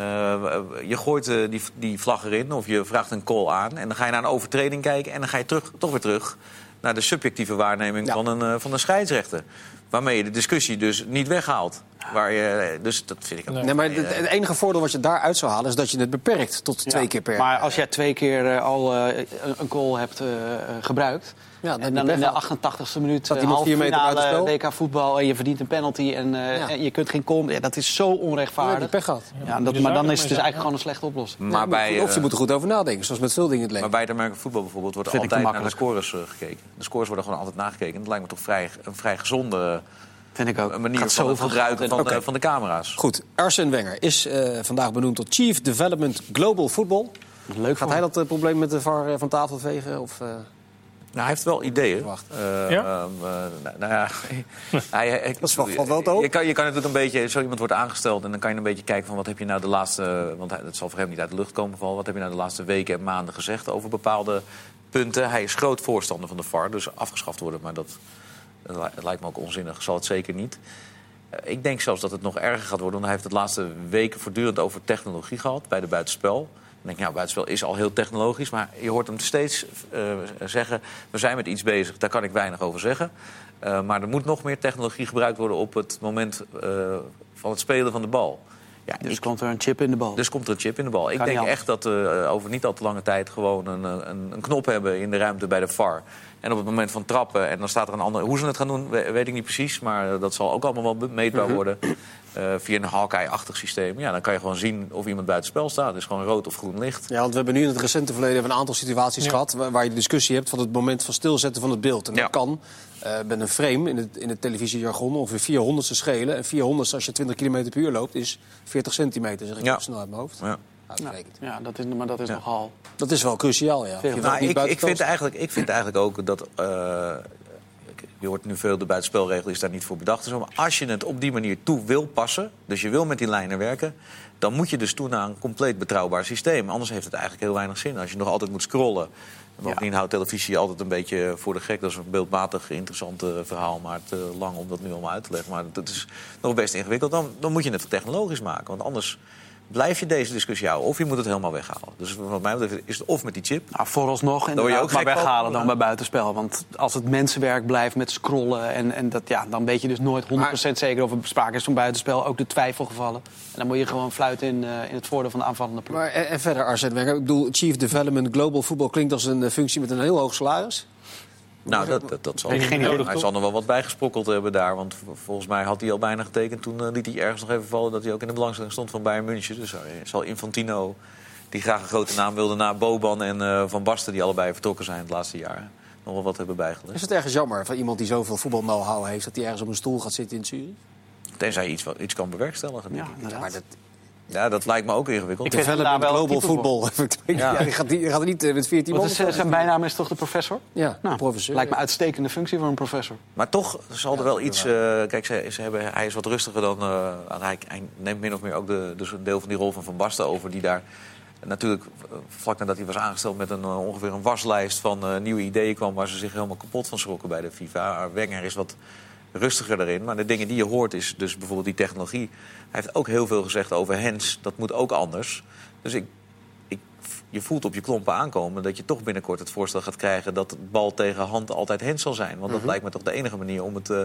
je gooit uh, die, die vlag erin of je vraagt een call aan... en dan ga je naar een overtreding kijken... en dan ga je terug, toch weer terug naar de subjectieve waarneming ja. van, een, uh, van een scheidsrechter. Waarmee je de discussie dus niet weghaalt. Waar je, dus dat vind ik ook nee, maar het, het, enige voordeel wat je daaruit zou halen... is dat je het beperkt tot twee ja. keer per... Maar als jij twee keer al een call hebt gebruikt... Ja, en dan in de 88e minuut dat halve finale WK voetbal en je verdient een penalty en, uh, ja. en je kunt geen kom. Ja, dat is zo onrechtvaardig. Ja, pech gehad. Ja, dat, maar dan is het dus eigenlijk gewoon een slechte oplossing. Maar bij, of je moet er goed over nadenken, zoals met veel dingen in het leven. Maar bij de Amerikaanse voetbal bijvoorbeeld wordt altijd naar de scores uh, gekeken. De scores worden gewoon altijd nagekeken. Dat lijkt me toch vrij, een vrij gezonde Vind ik ook. een manier van het gebruiken van, de, van de camera's. Goed, Arsene Wenger is eh, vandaag benoemd tot Chief Development Global Football. Leuk Gaat hij dat eh, probleem met de VAR eh, van tafel vegen? Of, eh, Nou, hij heeft wel ideeën. Wacht. Eh, Ja? ehm, eh, nou, nou ja, hij, hij- Dat valt wel te hoop. Je kan, je kan natuurlijk een beetje, zo iemand wordt aangesteld en dan kan je een beetje kijken van wat heb je nou de laatste, want het zal voor hem niet uit de lucht komen vooral, wat heb je nou de laatste weken en maanden gezegd over bepaalde punten. Hij is groot voorstander van de VAR, dus afgeschaft worden, maar dat, dat li- lijkt me ook onzinnig, zal het zeker niet. Eh, Ik denk zelfs dat het nog erger gaat worden, want hij heeft het laatste weken voortdurend over technologie gehad bij de buitenspel. Dan denk ik, nou, buitenspel is al heel technologisch, maar je hoort hem steeds eh, zeggen: we zijn met iets bezig, daar kan ik weinig over zeggen. Eh, maar er moet nog meer technologie gebruikt worden op het moment van het spelen van de bal. Ja, Dus ik- komt er een chip in de bal. dus komt er een chip in de bal. Ik denk echt dat we over niet al te lange tijd gewoon een, een, een knop hebben in de ruimte bij de VAR. En op het moment van trappen, en dan staat er een ander. Hoe ze het gaan doen, we- weet ik niet precies. Maar eh, dat zal ook allemaal wel meetbaar Mhm. worden. eh, via een Hawkeye-achtig systeem. Ja, dan kan je gewoon zien of iemand buiten spel staat. Dus gewoon rood of groen licht. Ja, want we hebben nu in het recente verleden een aantal situaties Ja. gehad... Waar, waar je de discussie hebt van het moment van stilzetten van het beeld. En dat Ja. kan eh, met een frame in het, in het televisiejargon ongeveer 400 schelen. En 400 als je 20 km per uur loopt is 40 centimeter, zeg ik Ja. snel uit mijn hoofd. Ja. Uitgerekend. Ja, dat is, maar dat is Ja. nogal. Dat is wel cruciaal, ja. Nou, ik, ik, vind eigenlijk, ik vind eigenlijk ook dat. eh, je hoort nu veel, de buitenspelregel is daar niet voor bedacht. Maar als je het op die manier toe wil passen, dus je wil met die lijnen werken, dan moet je dus toe naar een compleet betrouwbaar systeem. Anders heeft het eigenlijk heel weinig zin. Als je nog altijd moet scrollen. Bovendien houdt televisie altijd een beetje voor de gek. Dat is een beeldmatig interessant eh, verhaal, maar te lang om dat nu allemaal uit te leggen. Maar dat is nog best ingewikkeld. Dan, dan moet je het technologisch maken. Want anders blijf je deze discussie houden. Of je moet het helemaal weghalen. Dus wat mij betreft is het of met die chip. Nou, vooralsnog word je inderdaad ook maar weghalen dan bij buitenspel. Want als het mensenwerk blijft met scrollen... En, en dat, ja, dan weet je dus nooit 100% zeker of er sprake is van buitenspel. Ook de twijfelgevallen. En dan moet je gewoon fluiten in, eh, in het voordeel van de aanvallende ploeg. Maar en, en verder, Arsene Wenger. Ik bedoel, Chief Development Global Football klinkt als een eh, functie met een heel hoog salaris. Nou, dat, dat, dat zal hij zal nog wel wat bijgesprokkeld hebben daar. Want volgens mij had hij al bijna getekend. Toen eh, liet hij ergens nog even vallen dat hij ook in de belangstelling stond van Bayern München. Dus eh, zal Infantino, die graag een grote naam wilde na Boban en eh, Van Basten... die allebei vertrokken zijn het laatste jaar, nog wel wat hebben bijgelegd. Is het ergens jammer van iemand die zoveel voetbal-know-how heeft... dat hij ergens op een stoel gaat zitten in Zurich? Tenzij hij iets, wat- iets kan bewerkstelligen. denk Ja. Maar dat Ja, dat lijkt me ook ingewikkeld. Ik vind het Development daar wel Global. Football. ja. die gaat, die gaat er niet eh, met 14 Wat man is, eh, zijn bijnaam is toch de professor? Ja, Nou, professor. Lijkt me uitstekende functie voor een professor. Maar toch zal er wel iets. eh, kijk, ze, ze hebben, hij is wat rustiger dan. eh, hij, hij neemt min of meer ook de, dus een deel van die rol van Van Basten over. Die daar natuurlijk vlak nadat hij was aangesteld met een, ongeveer een waslijst van eh, nieuwe ideeën kwam. waar ze zich helemaal kapot van schrokken bij de FIFA. Wenger is wat rustiger daarin. Maar de dingen die je hoort is dus bijvoorbeeld die technologie. Hij heeft ook heel veel gezegd over hands. Dat moet ook anders. Dus ik, ik, je voelt op je klompen aankomen dat je toch binnenkort het voorstel gaat krijgen dat bal tegen hand altijd hands zal zijn. Want dat lijkt me toch de enige manier om het, eh,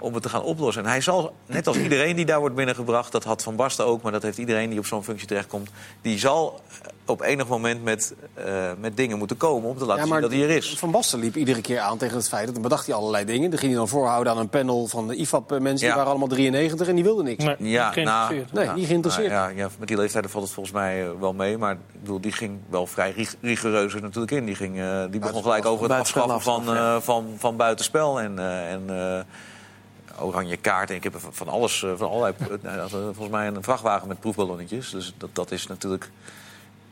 om het te gaan oplossen. En hij zal, net als iedereen die daar wordt binnengebracht, dat had Van Basten ook, maar dat heeft iedereen die op zo'n functie terechtkomt, die zal op enig moment met, eh, met dingen moeten komen om te laten zien dat hij er is. Van Basten liep iedere keer aan tegen het feit dat dan bedacht hij allerlei dingen. Dan ging hij dan voorhouden aan een panel van de IFAP-mensen. Die waren allemaal 93 en die wilden niks. Nee, Ja, niet geïnteresseerd. Nee, niet geïnteresseerd. Nou, ja, ja, met die leeftijd valt het volgens mij eh, wel mee. Maar ik bedoel, die ging wel vrij rig- rigoureus er natuurlijk in. Die, ging, eh, die begon gelijk over het afschaffen van, eh, van, van buitenspel. En, eh, en eh, oranje kaart. En ik heb van alles, van allerlei... volgens mij een vrachtwagen met proefballonnetjes. Dus dat, dat is natuurlijk...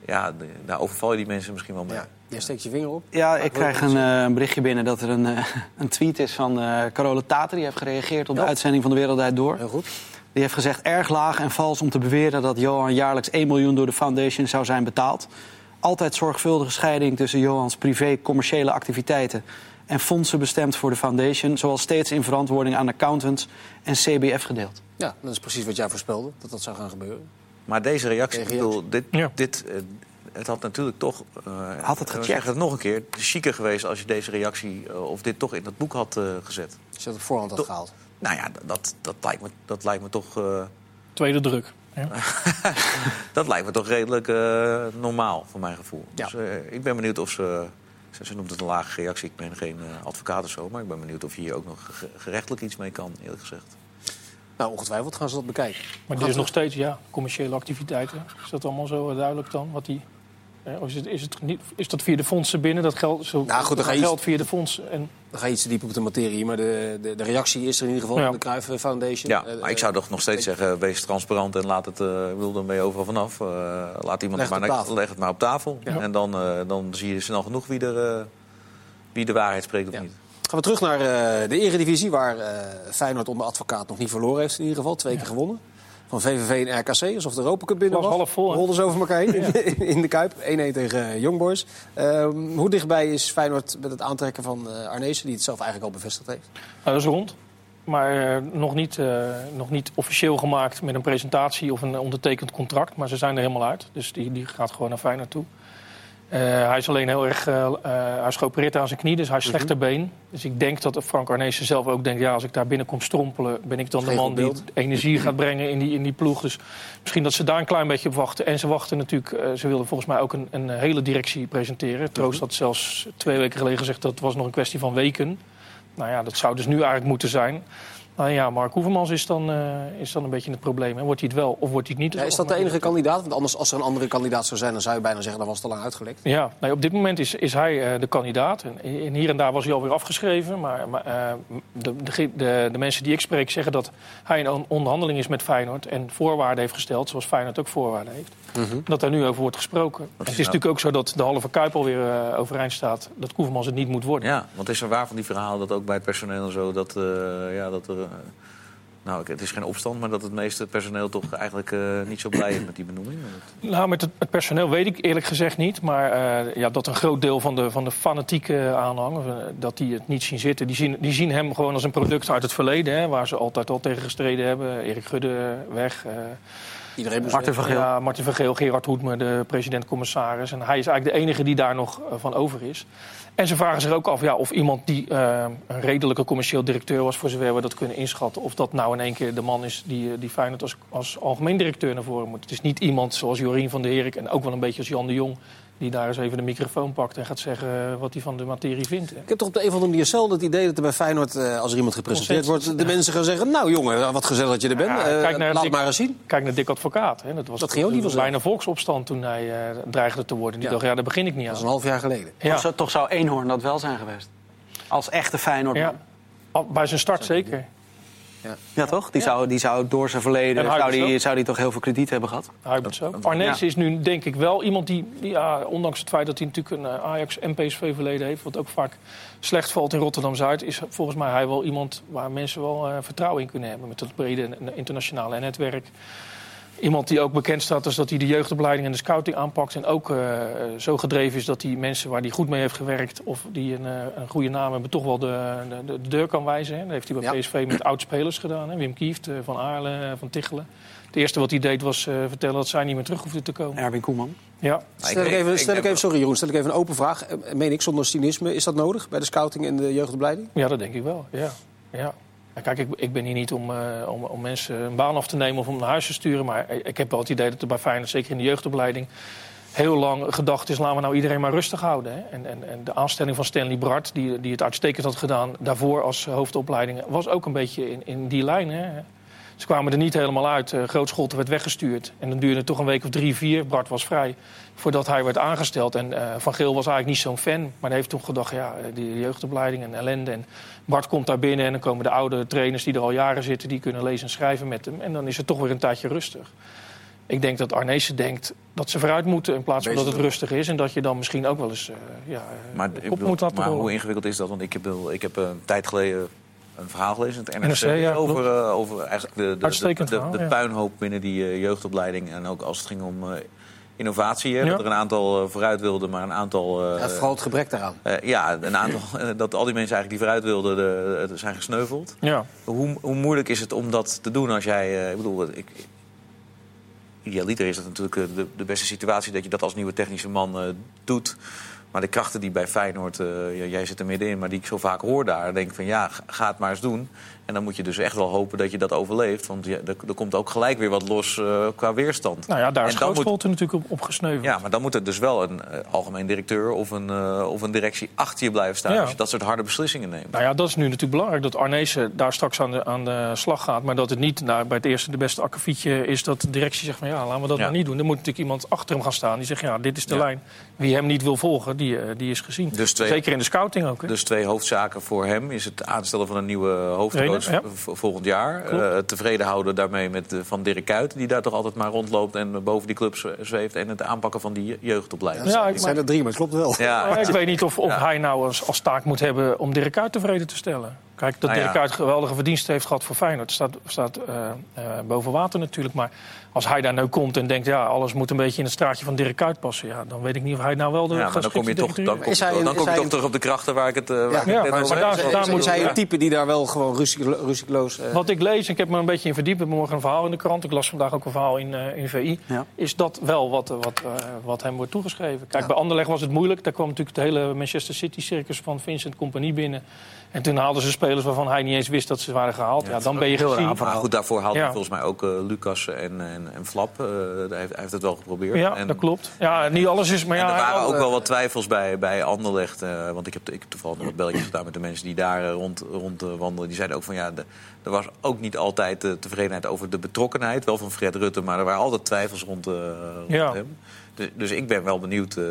Ja, daar overval je die mensen misschien wel mee. Ja, jij steekt je vinger op. Ja, ik krijg een, eh, een berichtje binnen dat er een, eh, een tweet is van eh Carola Tater. Die heeft gereageerd op de uitzending van De Wereld Draait Door. Heel goed. Die heeft gezegd erg laag en vals om te beweren dat Johan jaarlijks 1 miljoen door de foundation zou zijn betaald. Altijd zorgvuldige scheiding tussen Johans privé-commerciële activiteiten en fondsen bestemd voor de foundation, zoals steeds in verantwoording aan accountants en CBF gedeeld. Ja, dat is precies wat jij voorspelde, dat dat zou gaan gebeuren. Maar deze reactie, ik bedoel, dit, Ja. dit, eh, het had natuurlijk toch... eh, Had het gecheckt. het nog een keer. Chiquer geweest als je deze reactie, eh, of dit toch in dat boek had gezet. Als je dat op voorhand had gehaald. Nou ja, dat, dat, lijkt, me, dat lijkt me toch... eh, Tweede druk. Ja. dat lijkt me toch redelijk eh, normaal, voor mijn gevoel. Ja. Dus eh, ik ben benieuwd of ze... Ze noemt het een lage reactie. Ik ben geen advocaat of zo. Maar ik ben benieuwd of je hier ook nog ge- gerechtelijk iets mee kan, eerlijk gezegd. Nou, ongetwijfeld gaan ze dat bekijken. Maar dit is nog steeds, ja, commerciële activiteiten. Is dat allemaal zo duidelijk dan? Wat die Of is, het, is, het niet, is dat via de fondsen binnen? Dat geld, zo, nou, goed, dan ga je geld via de fondsen. En... Dan ga je iets te diep op de materie. Maar de, de, de reactie is er in ieder geval van de Cruijff Foundation. Ja, maar ik zou toch nog steeds zeggen, wees transparant en laat het, uh, wil er mee overal vanaf. Uh, laat iemand leg het, maar, leg het maar op tafel. En dan, uh, dan zie je snel genoeg wie, er, wie de waarheid spreekt of niet. Gaan we terug naar de eredivisie, waar Feyenoord onder advocaat nog niet verloren heeft in ieder geval. Twee keer gewonnen van VVV en RKC. Alsof de Europa Cup binnen was. was. half vol. Rolden ze over elkaar heen in, de Kuip. 1-1 tegen Young Boys. Uh, hoe dichtbij is Feyenoord met het aantrekken van uh, Arnezen... die het zelf eigenlijk al bevestigd heeft? Nou, dat is rond. Maar uh, nog, niet, nog niet officieel gemaakt met een presentatie of een ondertekend contract. Maar ze zijn er helemaal uit. Dus die, die gaat gewoon naar Feyenoord toe. Uh, hij is alleen heel erg. Uh, hij is geopereerd aan zijn knie, dus hij is slechter mhm. been. Dus ik denk dat Frank Arnezen zelf ook denkt: ja, als ik daar binnenkom strompelen, ben ik dan de man die energie gaat brengen in die, in die ploeg. Dus misschien dat ze daar een klein beetje op wachten. En ze wachten natuurlijk, ze wilden volgens mij ook een, een hele directie presenteren. Troost mhm. had zelfs twee weken geleden gezegd dat het was nog een kwestie van weken. Nou ja, dat zou dus nu eigenlijk moeten zijn. Nou ja, Mark Hoevermans is dan, uh, is dan een beetje het probleem. Wordt hij het wel of wordt hij het niet? Ja, is dat de enige kandidaat? Want anders, als er een andere kandidaat zou zijn, dan zou je bijna zeggen dat was het al lang uitgelekt. Ja, nou, op dit moment is, is hij uh, de kandidaat. En, hier en daar was hij alweer afgeschreven. Maar, maar uh, de, de, de, de, mensen die ik spreek zeggen dat hij in onderhandeling is met Feyenoord. En voorwaarden heeft gesteld, zoals Feyenoord ook voorwaarden heeft. Mm -hmm. Dat daar nu over wordt gesproken. Het is natuurlijk ook zo dat de halve Kuip alweer uh, overeind staat. Dat Koevermans het niet moet worden. Ja, want is er waar van die verhalen dat ook bij het personeel en zo... dat, ja, dat er nou, het is geen opstand, maar dat het meeste personeel toch eigenlijk uh, niet zo blij is met die benoeming? Nou, met het, personeel weet ik eerlijk gezegd niet. Maar uh, ja, dat een groot deel van de, van de fanatieke aanhang, dat die het niet zien zitten. Die zien, die zien hem gewoon als een product uit het verleden, hè, waar ze altijd al tegen gestreden hebben. Erik Gudde weg. Iedereen Martin van Geel. Ja, Martin van Geel, Gerard Hoedme, de president-commissaris. En hij is eigenlijk de enige die daar nog van over is. En ze vragen zich ook af ja, of iemand die uh, een redelijke commercieel directeur was, voor zover we dat kunnen inschatten, of dat nou in één keer de man is die, die Feyenoord als, als algemeen directeur naar voren moet. Het is niet iemand zoals Jorien van der Herik en ook wel een beetje als Jan de Jong, die daar eens even de microfoon pakt en gaat zeggen eh, wat hij van de materie vindt. Ik heb toch op de een of andere manier zelden het idee dat er bij Feyenoord, uh, als er iemand gepresenteerd wordt, de mensen gaan zeggen: Nou jongen, wat gezellig dat je er bent. Ja, kijk naar laat maar eens zien. Kijk naar Dick Advocaat. Hè. Dat was, dat ging ook niet was bijna volksopstand toen hij dreigde te worden. Die ja. dacht: Ja, daar begin ik niet aan. Dat was een half jaar geleden. Ja. Toch zou Eenhoorn dat wel zijn geweest. Als echte Feyenoord. Ja. Bij zijn start zeker. Ja, ja toch? Die, Zou, die zou door zijn verleden zou die, zou die toch heel veel krediet hebben gehad? Huibert zo. Arnees ja. is nu denk ik wel iemand die, ja, ondanks het feit dat hij natuurlijk een Ajax en PSV verleden heeft, wat ook vaak slecht valt in Rotterdam-Zuid, is volgens mij hij wel iemand waar mensen wel uh, vertrouwen in kunnen hebben. Met dat brede internationale netwerk. Iemand die ook bekend staat als dat hij de jeugdopleiding en de scouting aanpakt. En ook uh, zo gedreven is dat hij mensen waar hij goed mee heeft gewerkt. of die een, uh, een goede naam hebben, toch wel de, de, de deur kan wijzen. Hè. Dat heeft hij bij ja. PSV met oud-spelers gedaan. Hè. Wim Kieft, uh, Van Aarle, Van Tichelen. Het eerste wat hij deed was vertellen dat zij niet meer terug hoefden te komen. Erwin Koeman. Ja. Stel ik even, stel ik even, sorry Jeroen, stel ik even een open vraag. Meen ik zonder cynisme, is dat nodig bij de scouting en de jeugdopleiding? Ja, dat denk ik wel. Ja. ja. Kijk, ik, ben hier niet om, uh, om, om, mensen een baan af te nemen of om naar huis te sturen. Maar ik heb wel het idee dat er bij Feyenoord, zeker in de jeugdopleiding... heel lang gedacht is, laten we nou iedereen maar rustig houden. Hè? En, en, en, de aanstelling van Stanley Bart, die, die het uitstekend had gedaan... daarvoor als hoofdopleiding, was ook een beetje in, in die lijn. Hè? Ze kwamen er niet helemaal uit. Uh, werd weggestuurd. En dan duurde het toch een week of drie, vier. Bart was vrij voordat hij werd aangesteld. En uh, Van Geel was eigenlijk niet zo'n fan. Maar hij heeft toen gedacht, ja, die jeugdopleiding en ellende. En Bart komt daar binnen en dan komen de oude trainers die er al jaren zitten... die kunnen lezen en schrijven met hem. En dan is het toch weer een tijdje rustig. Ik denk dat Arnezen denkt dat ze vooruit moeten in plaats van dat het rustig is. En dat je dan misschien ook wel eens uh, ja, maar, op bedoel, moet laten Maar hoe ingewikkeld is dat? Want ik heb, ik heb een tijd geleden een verhaal gelezen in het NRC, NRC ja, over, uh, over eigenlijk de, de, de, de, de puinhoop binnen die uh, jeugdopleiding. En ook als het ging om uh, innovatie. Hè, Dat er een aantal vooruit wilden, maar een aantal... ja, vooral het gebrek daaraan. ja, een aantal, dat al die mensen eigenlijk die vooruit wilden, de, zijn gesneuveld. Ja. Hoe, hoe moeilijk is het om dat te doen als jij... ik bedoel, ik, idealiter is dat natuurlijk de, de, beste situatie dat je dat als nieuwe technische man doet. Maar de krachten die bij Feyenoord, uh, ja, jij zit er middenin, maar die ik zo vaak hoor daar, denk ik van ja, ga het maar eens doen. En dan moet je dus echt wel hopen dat je dat overleeft. Want ja, er, er komt ook gelijk weer wat los uh, qua weerstand. Nou ja, daar is moet... natuurlijk op, op gesneuveld. Ja, maar dan moet er dus wel een uh, algemeen directeur of een, uh, of een directie achter je blijven staan... Ja. als je dat soort harde beslissingen neemt. Nou ja, dat is nu natuurlijk belangrijk. Dat Arnezen daar straks aan de, aan de slag gaat. Maar dat het niet nou, bij het eerste de beste akkefietje is... dat de directie zegt van ja, laten we dat ja. maar niet doen. Dan moet natuurlijk iemand achter hem gaan staan die zegt... ja, dit is de lijn. Wie hem niet wil volgen, die, die is gezien. Dus twee, Zeker in de scouting ook. Hè? Dus twee hoofdzaken voor hem is het aanstellen van een nieuwe hoofdcoach ja. volgend jaar. Uh, tevreden houden daarmee met uh, van Dirk Kuyt, die daar toch altijd maar rondloopt en boven die club zweeft. En het aanpakken van die jeugdopleiding. Ja, ik zijn er drie, maar het klopt wel. Ja. ik weet niet of, of hij nou als, als taak moet hebben om Dirk Kuyt tevreden te stellen. Kijk, dat nou Dirk Kuyt geweldige verdiensten heeft gehad voor Feyenoord... staat, staat uh, uh, boven water natuurlijk. Maar als hij daar nou komt en denkt... ja, alles moet een beetje in het straatje van Dirk Kuyt passen... Ja, dan weet ik niet of hij nou wel de ja, maar dan kom je toch, dan kom, is hij, dan kom je toch terug op de krachten waar ik het, uh, waar ja, ik maar, daar, daar moet hij een type die daar wel gewoon ruzieloos... Uh... Wat ik lees, ik heb me een beetje in verdiept... morgen een verhaal in de krant... ik las vandaag ook een verhaal in, uh, in VI... Ja. is dat wel wat, wat, wat hem wordt toegeschreven. Kijk, bij Anderlecht was het moeilijk. Daar kwam natuurlijk het hele Manchester City-circus van Vincent Compagnie binnen... En toen haalden ze spelers waarvan hij niet eens wist dat ze waren gehaald. Ja, dan ben je heel gezien. Maar goed, daarvoor haalde ja. volgens mij ook uh, Lucas en, en, en Flap. Uh, hij, heeft, hij heeft het wel geprobeerd. Ja, en, dat klopt. Ja, niet alles is... Maar ja, er waren ook wel wat twijfels bij, bij Anderlecht. Uh, want ik heb, ik heb toevallig nog wat belletjes gedaan met de mensen die daar rond, rond wandelen. Die zeiden ook van ja, de, er was ook niet altijd de tevredenheid over de betrokkenheid. Wel van Fred Rutte, maar er waren altijd twijfels rond, rond ja. hem. Dus, dus, ik ben wel benieuwd uh,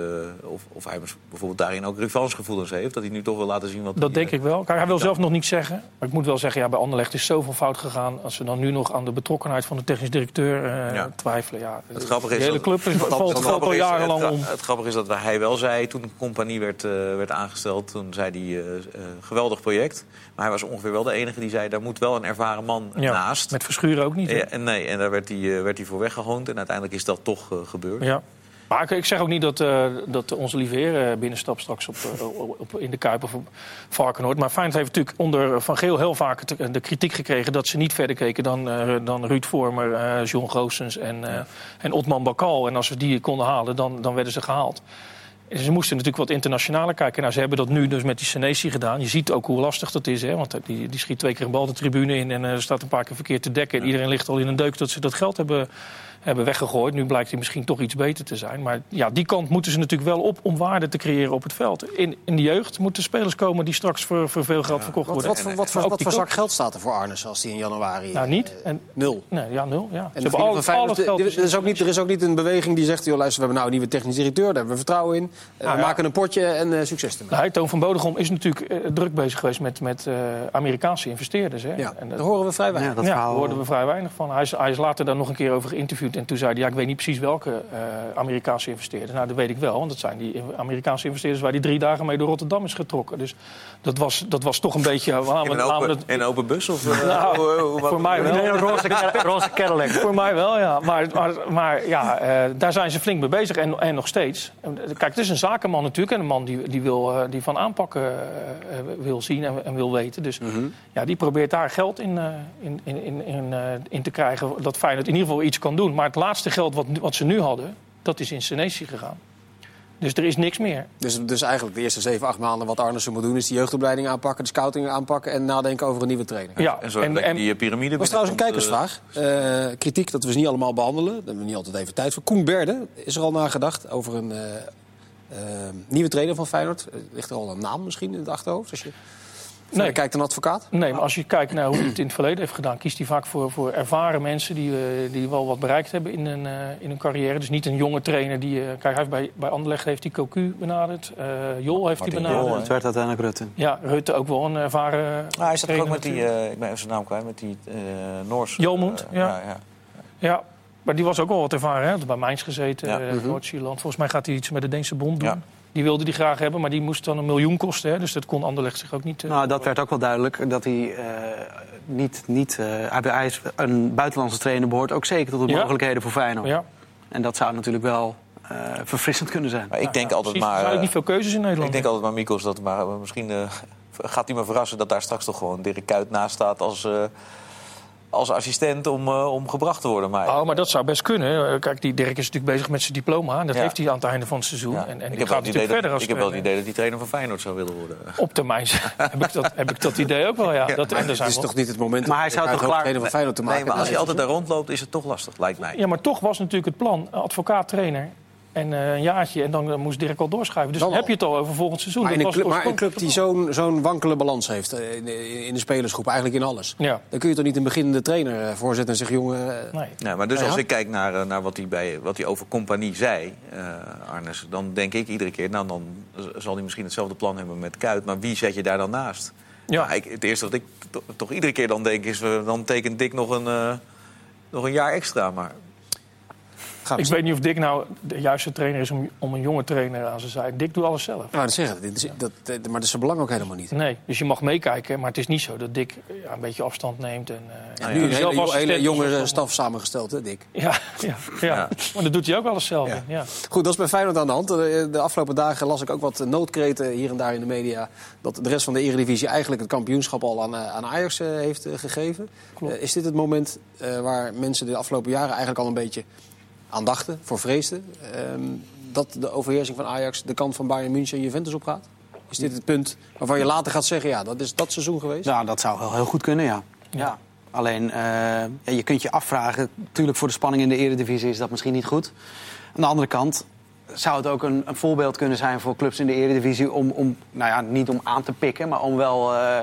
of, of, hij bijvoorbeeld daarin ook revanchegevoelens heeft. Dat hij nu toch wil laten zien wat Dat denk ik wel. Kijk, hij wil zelf nog niets zeggen. Maar ik moet wel zeggen, ja, bij Anderlecht is zoveel fout gegaan. Als we dan nu nog aan de betrokkenheid van de technisch directeur uh, ja. twijfelen. Ja, het grappige is de hele club is, het valt, het valt al jarenlang om. Het grappige is dat hij wel zei, toen de compagnie werd, uh, werd aangesteld... toen zei hij, geweldig project. Maar hij was ongeveer wel de enige die zei... daar moet wel een ervaren man ja, naast. Met verschuren ook niet. Ja, en, nee, en daar werd hij, werd hij voor weggehoond. En uiteindelijk is dat toch gebeurd. Ja. Maar ik zeg ook niet dat, uh, dat onze lieve heer binnenstapt straks op, op, in de Kuip of op Varkenoord. Maar Feyenoord heeft natuurlijk onder Van Geel heel vaak de kritiek gekregen... dat ze niet verder keken dan, dan Ruud Vormer, John Goossens en, en Otman Bakal. En als we die konden halen, dan, dan werden ze gehaald. Ze moesten natuurlijk wat internationaler kijken. Nou, ze hebben dat nu dus met die Senesi gedaan. Je ziet ook hoe lastig dat is. Hè? Want die, die schiet twee keer een bal de tribune in en er staat een paar keer verkeerd te dekken. En iedereen ligt al in een deuk dat ze dat geld hebben hebben weggegooid. Nu blijkt hij misschien toch iets beter te zijn. Maar ja, die kant moeten ze natuurlijk wel op om waarde te creëren op het veld. In, in de jeugd moeten spelers komen die straks voor, voor veel geld verkocht worden. Wat, wat, wat, wat, wat voor zak geld staat er voor Arnes als die in januari... Nou, niet. Uh, en, nul. Nee, ja, nul. Ja. En al, al het geld er, is ook niet, er is ook niet een beweging die zegt... Joh, luister, we hebben nou een nieuwe technisch directeur, daar hebben we vertrouwen in. Uh, nou, we ja. maken een potje en uh, succes ermee. Nou, Toon van Bodegom is natuurlijk druk bezig geweest met, met Amerikaanse investeerders. Hè. Ja, en daar horen we vrij weinig. Ja, daar hoorden we vrij weinig van. Hij is, hij is later daar nog een keer over geïnterviewd en toen zei hij... Ja, ik weet niet precies welke uh, Amerikaanse investeerders. Nou, dat weet ik wel, want dat zijn die Amerikaanse investeerders waar die drie dagen mee door Rotterdam is getrokken. Dus dat was, dat was toch een beetje. In, een open, het... in een open bus? Of, uh, nou, voor mij wel. Een roze, roze Cadillac. voor mij wel, ja. Maar, maar, maar ja, daar zijn ze flink mee bezig en, en nog steeds. Kijk, het is een zakenman natuurlijk en een man die, die, wil, die van aanpakken wil zien en, en, wil weten. Dus mm -hmm. ja, die probeert daar geld in, in, in, in, in te krijgen. Dat Feyenoord in ieder geval iets kan doen. Maar het laatste geld wat, wat ze nu hadden, dat is in Senesi gegaan. Dus er is niks meer. Dus, dus eigenlijk de eerste zeven, acht maanden wat Arnessen moet doen... is die jeugdopleiding aanpakken, de scouting aanpakken... en nadenken over een nieuwe trainer. Ja, en, zo en, en die piramide... Dat was trouwens een kijkersvraag. Uh, kritiek dat we ze niet allemaal behandelen. Daar hebben we niet altijd even tijd voor. Koen Berde is er al nagedacht over een uh, uh, nieuwe trainer van Feyenoord. ligt er al een naam misschien in het achterhoofd? Als je... Nee. Kijkt een advocaat? Nee, maar als je kijkt naar hoe hij het in het verleden heeft gedaan... kiest hij vaak voor, voor ervaren mensen die, uh, die wel wat bereikt hebben in een, uh, in een carrière. Dus niet een jonge trainer die... Uh, kijk, hij heeft bij, bij Anderlecht heeft hij Cocu benaderd. Jol heeft hij benaderd. Jol, het werd uiteindelijk Rutte. Ja, Rutte ook wel een ervaren nou, Hij zat ook met die... ik ben even zijn naam kwijt, met die Noors... Jolmond, ja. Ja, ja. ja. Maar die was ook wel wat ervaren. Hè? Hij had bij Mainz gezeten, ja. Noord-Ierland. Volgens mij gaat hij iets met de Deense bond doen. Ja. Die wilde die graag hebben, maar die moest dan een miljoen kosten. Hè? Dus dat kon Anderlecht zich ook niet... Uh, nou, dat werd ook wel duidelijk. Dat hij uh, niet... niet uh, hij is een buitenlandse trainer behoort ook zeker tot de ja. mogelijkheden voor Feyenoord. Ja. En dat zou natuurlijk wel verfrissend kunnen zijn. Maar ik denk ja, altijd maar... Er zijn niet veel keuzes in Nederland. Ik denk altijd maar, Mikos, dat maar misschien... gaat hij me verrassen dat daar straks toch gewoon Dirk Kuyt naast staat als als assistent om, uh, om gebracht te worden. Maar... Oh, maar dat zou best kunnen. Kijk, die Dirk is natuurlijk bezig met zijn diploma. Dat heeft hij aan het einde van het seizoen. Ja. En, en ik heb, gaat natuurlijk verder als ik heb wel het idee dat hij trainer van Feyenoord zou willen worden. Op termijn heb, ik dat, heb ik dat idee ook wel, ja. Dat, maar het is toch niet het moment maar hij zou toch klaar trainer van Feyenoord te maken? Nee, maar als hij altijd daar rondloopt is het toch lastig, lijkt mij. Ja, maar toch was natuurlijk het plan, advocaat-trainer... En uh, een jaartje en dan moest Dirk al doorschuiven. Dus dan heb je het al over volgend seizoen. Maar, in een, club, maar een club die zo'n zo'n wankele balans heeft uh, in, de, in, de spelersgroep, eigenlijk in alles. Ja. Dan kun je toch niet een beginnende trainer uh, voorzetten en zeggen: jongen. nee. nee. maar dus als ik kijk naar, naar wat hij bij wat hij over compagnie zei, Arnes, dan denk ik iedere keer: nou, dan zal hij misschien hetzelfde plan hebben met Kuit. Maar wie zet je daar dan naast? Ja. ik, het eerste wat ik to, toch iedere keer dan denk is: dan tekent Dick nog een, nog een jaar extra. Maar ik weet niet of Dick nou de juiste trainer is om, om een jonge trainer aan zijn zijde. Dick doet alles zelf. Nou, dat zeggen dat, dat, maar dat is zijn belang ook helemaal niet. Nee, dus je mag meekijken, maar het is niet zo dat Dick ja, een beetje afstand neemt. En, uh, ja, nu een hele, hele jonge staf samengesteld, hè, Dick? Ja, ja, ja. maar dat doet hij ook alles zelf. Ja. Goed, dat is bij Feyenoord aan de hand. De, afgelopen dagen las ik ook wat noodkreten hier en daar in de media... dat de rest van de eredivisie eigenlijk het kampioenschap al aan, aan Ajax heeft gegeven. is dit het moment waar mensen de afgelopen jaren eigenlijk al een beetje aandachten, voor vreesden. Ehm, dat de overheersing van Ajax de kant van Bayern München en Juventus opgaat? Is dit het punt waarvan je later gaat zeggen, ja, dat is dat seizoen geweest? Ja, dat zou wel heel goed kunnen, ja. ja. Alleen, uh, je kunt je afvragen, natuurlijk voor de spanning in de eredivisie is dat misschien niet goed. Aan de andere kant zou het ook een, een voorbeeld kunnen zijn voor clubs in de eredivisie... om, om nou ja, niet om aan te pikken, maar om wel uh,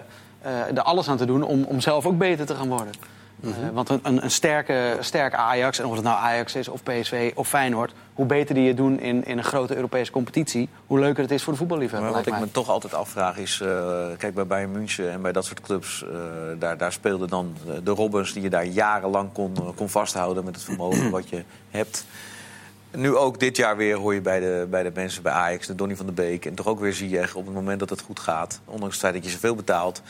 uh, er alles aan te doen om, om zelf ook beter te gaan worden. Mm want een, een, sterke, sterke Ajax, en of het nou Ajax is of PSV of Feyenoord... hoe beter die het doen in, in een grote Europese competitie... hoe leuker het is voor de voetballiefhebber. wat ik me toch altijd afvraag is... Uh, kijk, bij Bayern München en bij dat soort clubs... Uh, daar, daar speelden dan de Robbins die je daar jarenlang kon, kon vasthouden... met het vermogen wat je hebt... Nu ook dit jaar weer hoor je bij de, bij de mensen bij Ajax, de Donny van de Beek... en toch ook weer zie je op het moment dat het goed gaat... ondanks het feit dat je zoveel betaalt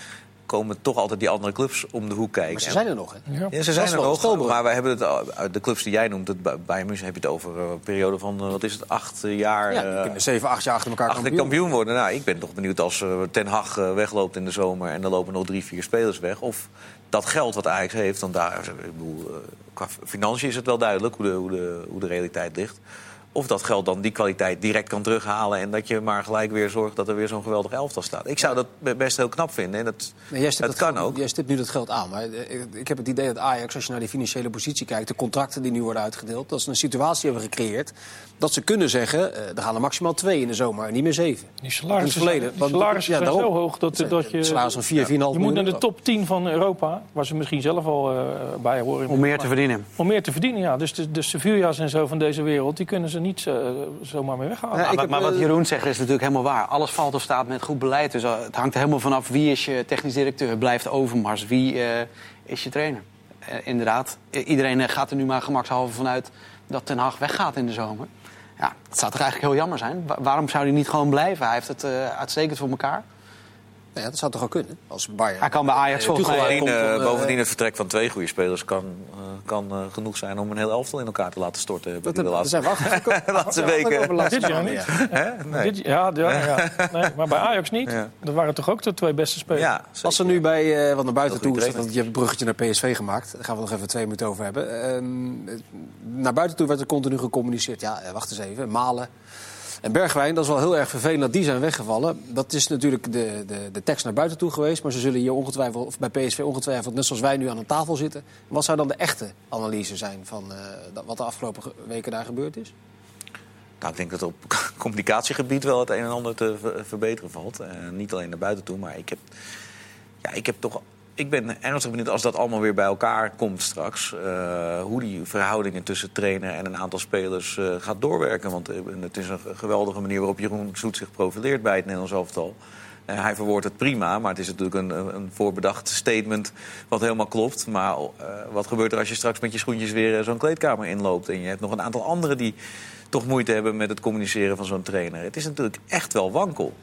komen toch altijd die andere clubs om de hoek kijken. Maar ze zijn er nog, hè? Ja, ze zijn er nog. Maar we hebben het, de clubs die jij noemt, het, bij München heb je het over een periode van, wat is het, acht jaar... Ja, uh, zeven, acht jaar achter elkaar achter kampioen. kampioen worden. Nou, ik ben toch benieuwd als Ten Hag wegloopt in de zomer... en er lopen nog drie, vier spelers weg. Of dat geld wat Ajax heeft, dan daar... Ik bedoel, qua financiën is het wel duidelijk hoe de, hoe de, hoe de realiteit ligt. Of dat geld dan die kwaliteit direct kan terughalen. En dat je maar gelijk weer zorgt dat er weer zo'n geweldig elftal staat. Ik zou dat best heel knap vinden. En dat, nee, dat kan ook. Jij stipt nu dat geld aan. Maar eh, ik heb het idee dat Ajax, als je naar die financiële positie kijkt... de contracten die nu worden uitgedeeld... dat ze een situatie hebben gecreëerd... dat ze kunnen zeggen, uh, er gaan er maximaal twee in de zomer. niet meer zeven. Die salarissen, zijn, die salarissen ja, zijn zo hoog dat, dat je... Salaris van 4, 4,5 Je moet naar de top 10 van Europa... waar ze misschien zelf al uh, bij horen. Om meer te verdienen. Om meer te verdienen, ja. Dus de, de Sevilla's en zo van deze wereld... die kunnen ze niet... Uh, zomaar mee weghalen. Ja, maar, maar, wat Jeroen zegt is natuurlijk helemaal waar. Alles valt of staat met goed beleid. Dus het hangt er helemaal vanaf wie is je technisch directeur. Blijft Overmars? Wie uh, is je trainer? Uh, inderdaad, iedereen gaat er nu maar gemakshalve vanuit dat Ten Hag weggaat in de zomer. Ja, dat zou toch eigenlijk heel jammer zijn. waarom zou hij niet gewoon blijven? Hij heeft het uh, uitstekend voor elkaar. Ja, dat zou toch wel kunnen als Bayern. Hij kan bij Ajax volgens mij... Uh, bovendien het vertrek van twee goede spelers kan, uh, kan uh, genoeg zijn om een heel elftal in elkaar te laten storten. Dat, de laatste, zijn we de laatste weken. Dit jaar niet. Nee. Dit, ja, ja, ja. Nee, maar bij Ajax niet. Ja. Dat waren toch ook de twee beste spelers. Ja, als ze nu bij, wat naar buiten toe is, want je hebt een bruggetje naar PSV gemaakt. Daar gaan we nog even twee minuten over hebben. Uh, naar buiten toe werd er continu gecommuniceerd. Ja, wacht eens even, Malen... En Bergwijn, dat is wel heel erg vervelend dat die zijn weggevallen. Dat is natuurlijk de, de, de tekst naar buiten toe geweest. Maar ze zullen hier ongetwijfeld, of bij PSV ongetwijfeld, net zoals wij nu aan een tafel zitten. Wat zou dan de echte analyse zijn van uh, wat de afgelopen weken daar gebeurd is? Nou, ik denk dat op communicatiegebied wel het een en ander te verbeteren valt. Uh, niet alleen naar buiten toe, maar ik heb, ja, ik heb toch ik ben ernstig benieuwd als dat allemaal weer bij elkaar komt straks. Uh, hoe die verhoudingen tussen trainer en een aantal spelers uh, gaat doorwerken. Want uh, het is een geweldige manier waarop Jeroen Zoet zich profileert bij het Nederlands elftal. hij verwoordt het prima, maar het is natuurlijk een, een voorbedacht statement wat helemaal klopt. Maar wat gebeurt er als je straks met je schoentjes weer zo'n kleedkamer inloopt... en je hebt nog een aantal anderen die toch moeite hebben met het communiceren van zo'n trainer. Het is natuurlijk echt wel wankel.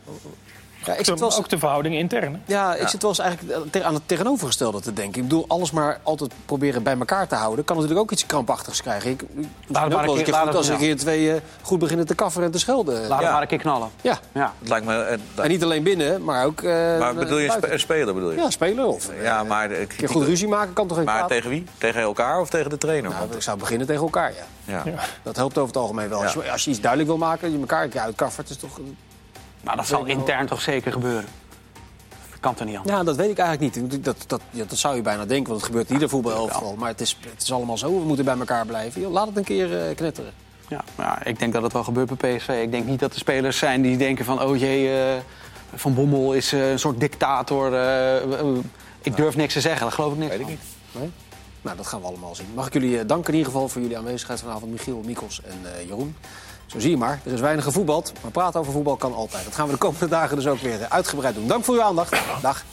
Ja, ik zit wel ook de verhouding intern. Ja, ik zit wel eens eigenlijk aan het tegenovergestelde te denken. Ik bedoel, alles maar altijd proberen bij elkaar te houden... kan natuurlijk ook iets krampachtigs krijgen. Ik, laat maar een keer goed als een keer twee uh, goed beginnen te kafferen en te schelden. Laat ja. maar een keer knallen. Ja. ja. Het lijkt me, uh, en niet alleen binnen, maar ook... Uh, maar bedoel je een speler, bedoel je? Ja, speler. Of, ja, maar... Een keer goed ruzie maken kan toch even Maar tegen wie? Tegen elkaar of tegen de trainer? Nou, ik zou beginnen tegen elkaar, ja. ja. Dat helpt over het algemeen wel. Als je, als, je, iets duidelijk wil maken, je elkaar uitkaffert, is toch... Maar dat zal intern toch zeker gebeuren? kan er niet Ja, dat weet ik eigenlijk niet. Dat, dat, ja, dat zou je bijna denken, want het gebeurt in ieder voetbalelftal. Maar het is, het is allemaal zo, we moeten bij elkaar blijven. laat het een keer uh, knetteren. Ja, ja, ik denk dat het wel gebeurt bij PSV. Ik denk niet dat er spelers zijn die denken van... oh jee, uh, Van Bommel is uh, een soort dictator. ik durf niks te zeggen, daar geloof ik niks weet ik niet. Nee? Nou, dat gaan we allemaal zien. Mag ik jullie danken in ieder geval voor jullie aanwezigheid vanavond. Michiel, Mikos en Jeroen. Zo zie je maar, er is weinig gevoetbald, maar praten over voetbal kan altijd. Dat gaan we de komende dagen dus ook weer eh, uitgebreid doen. Dank voor uw aandacht. Dag.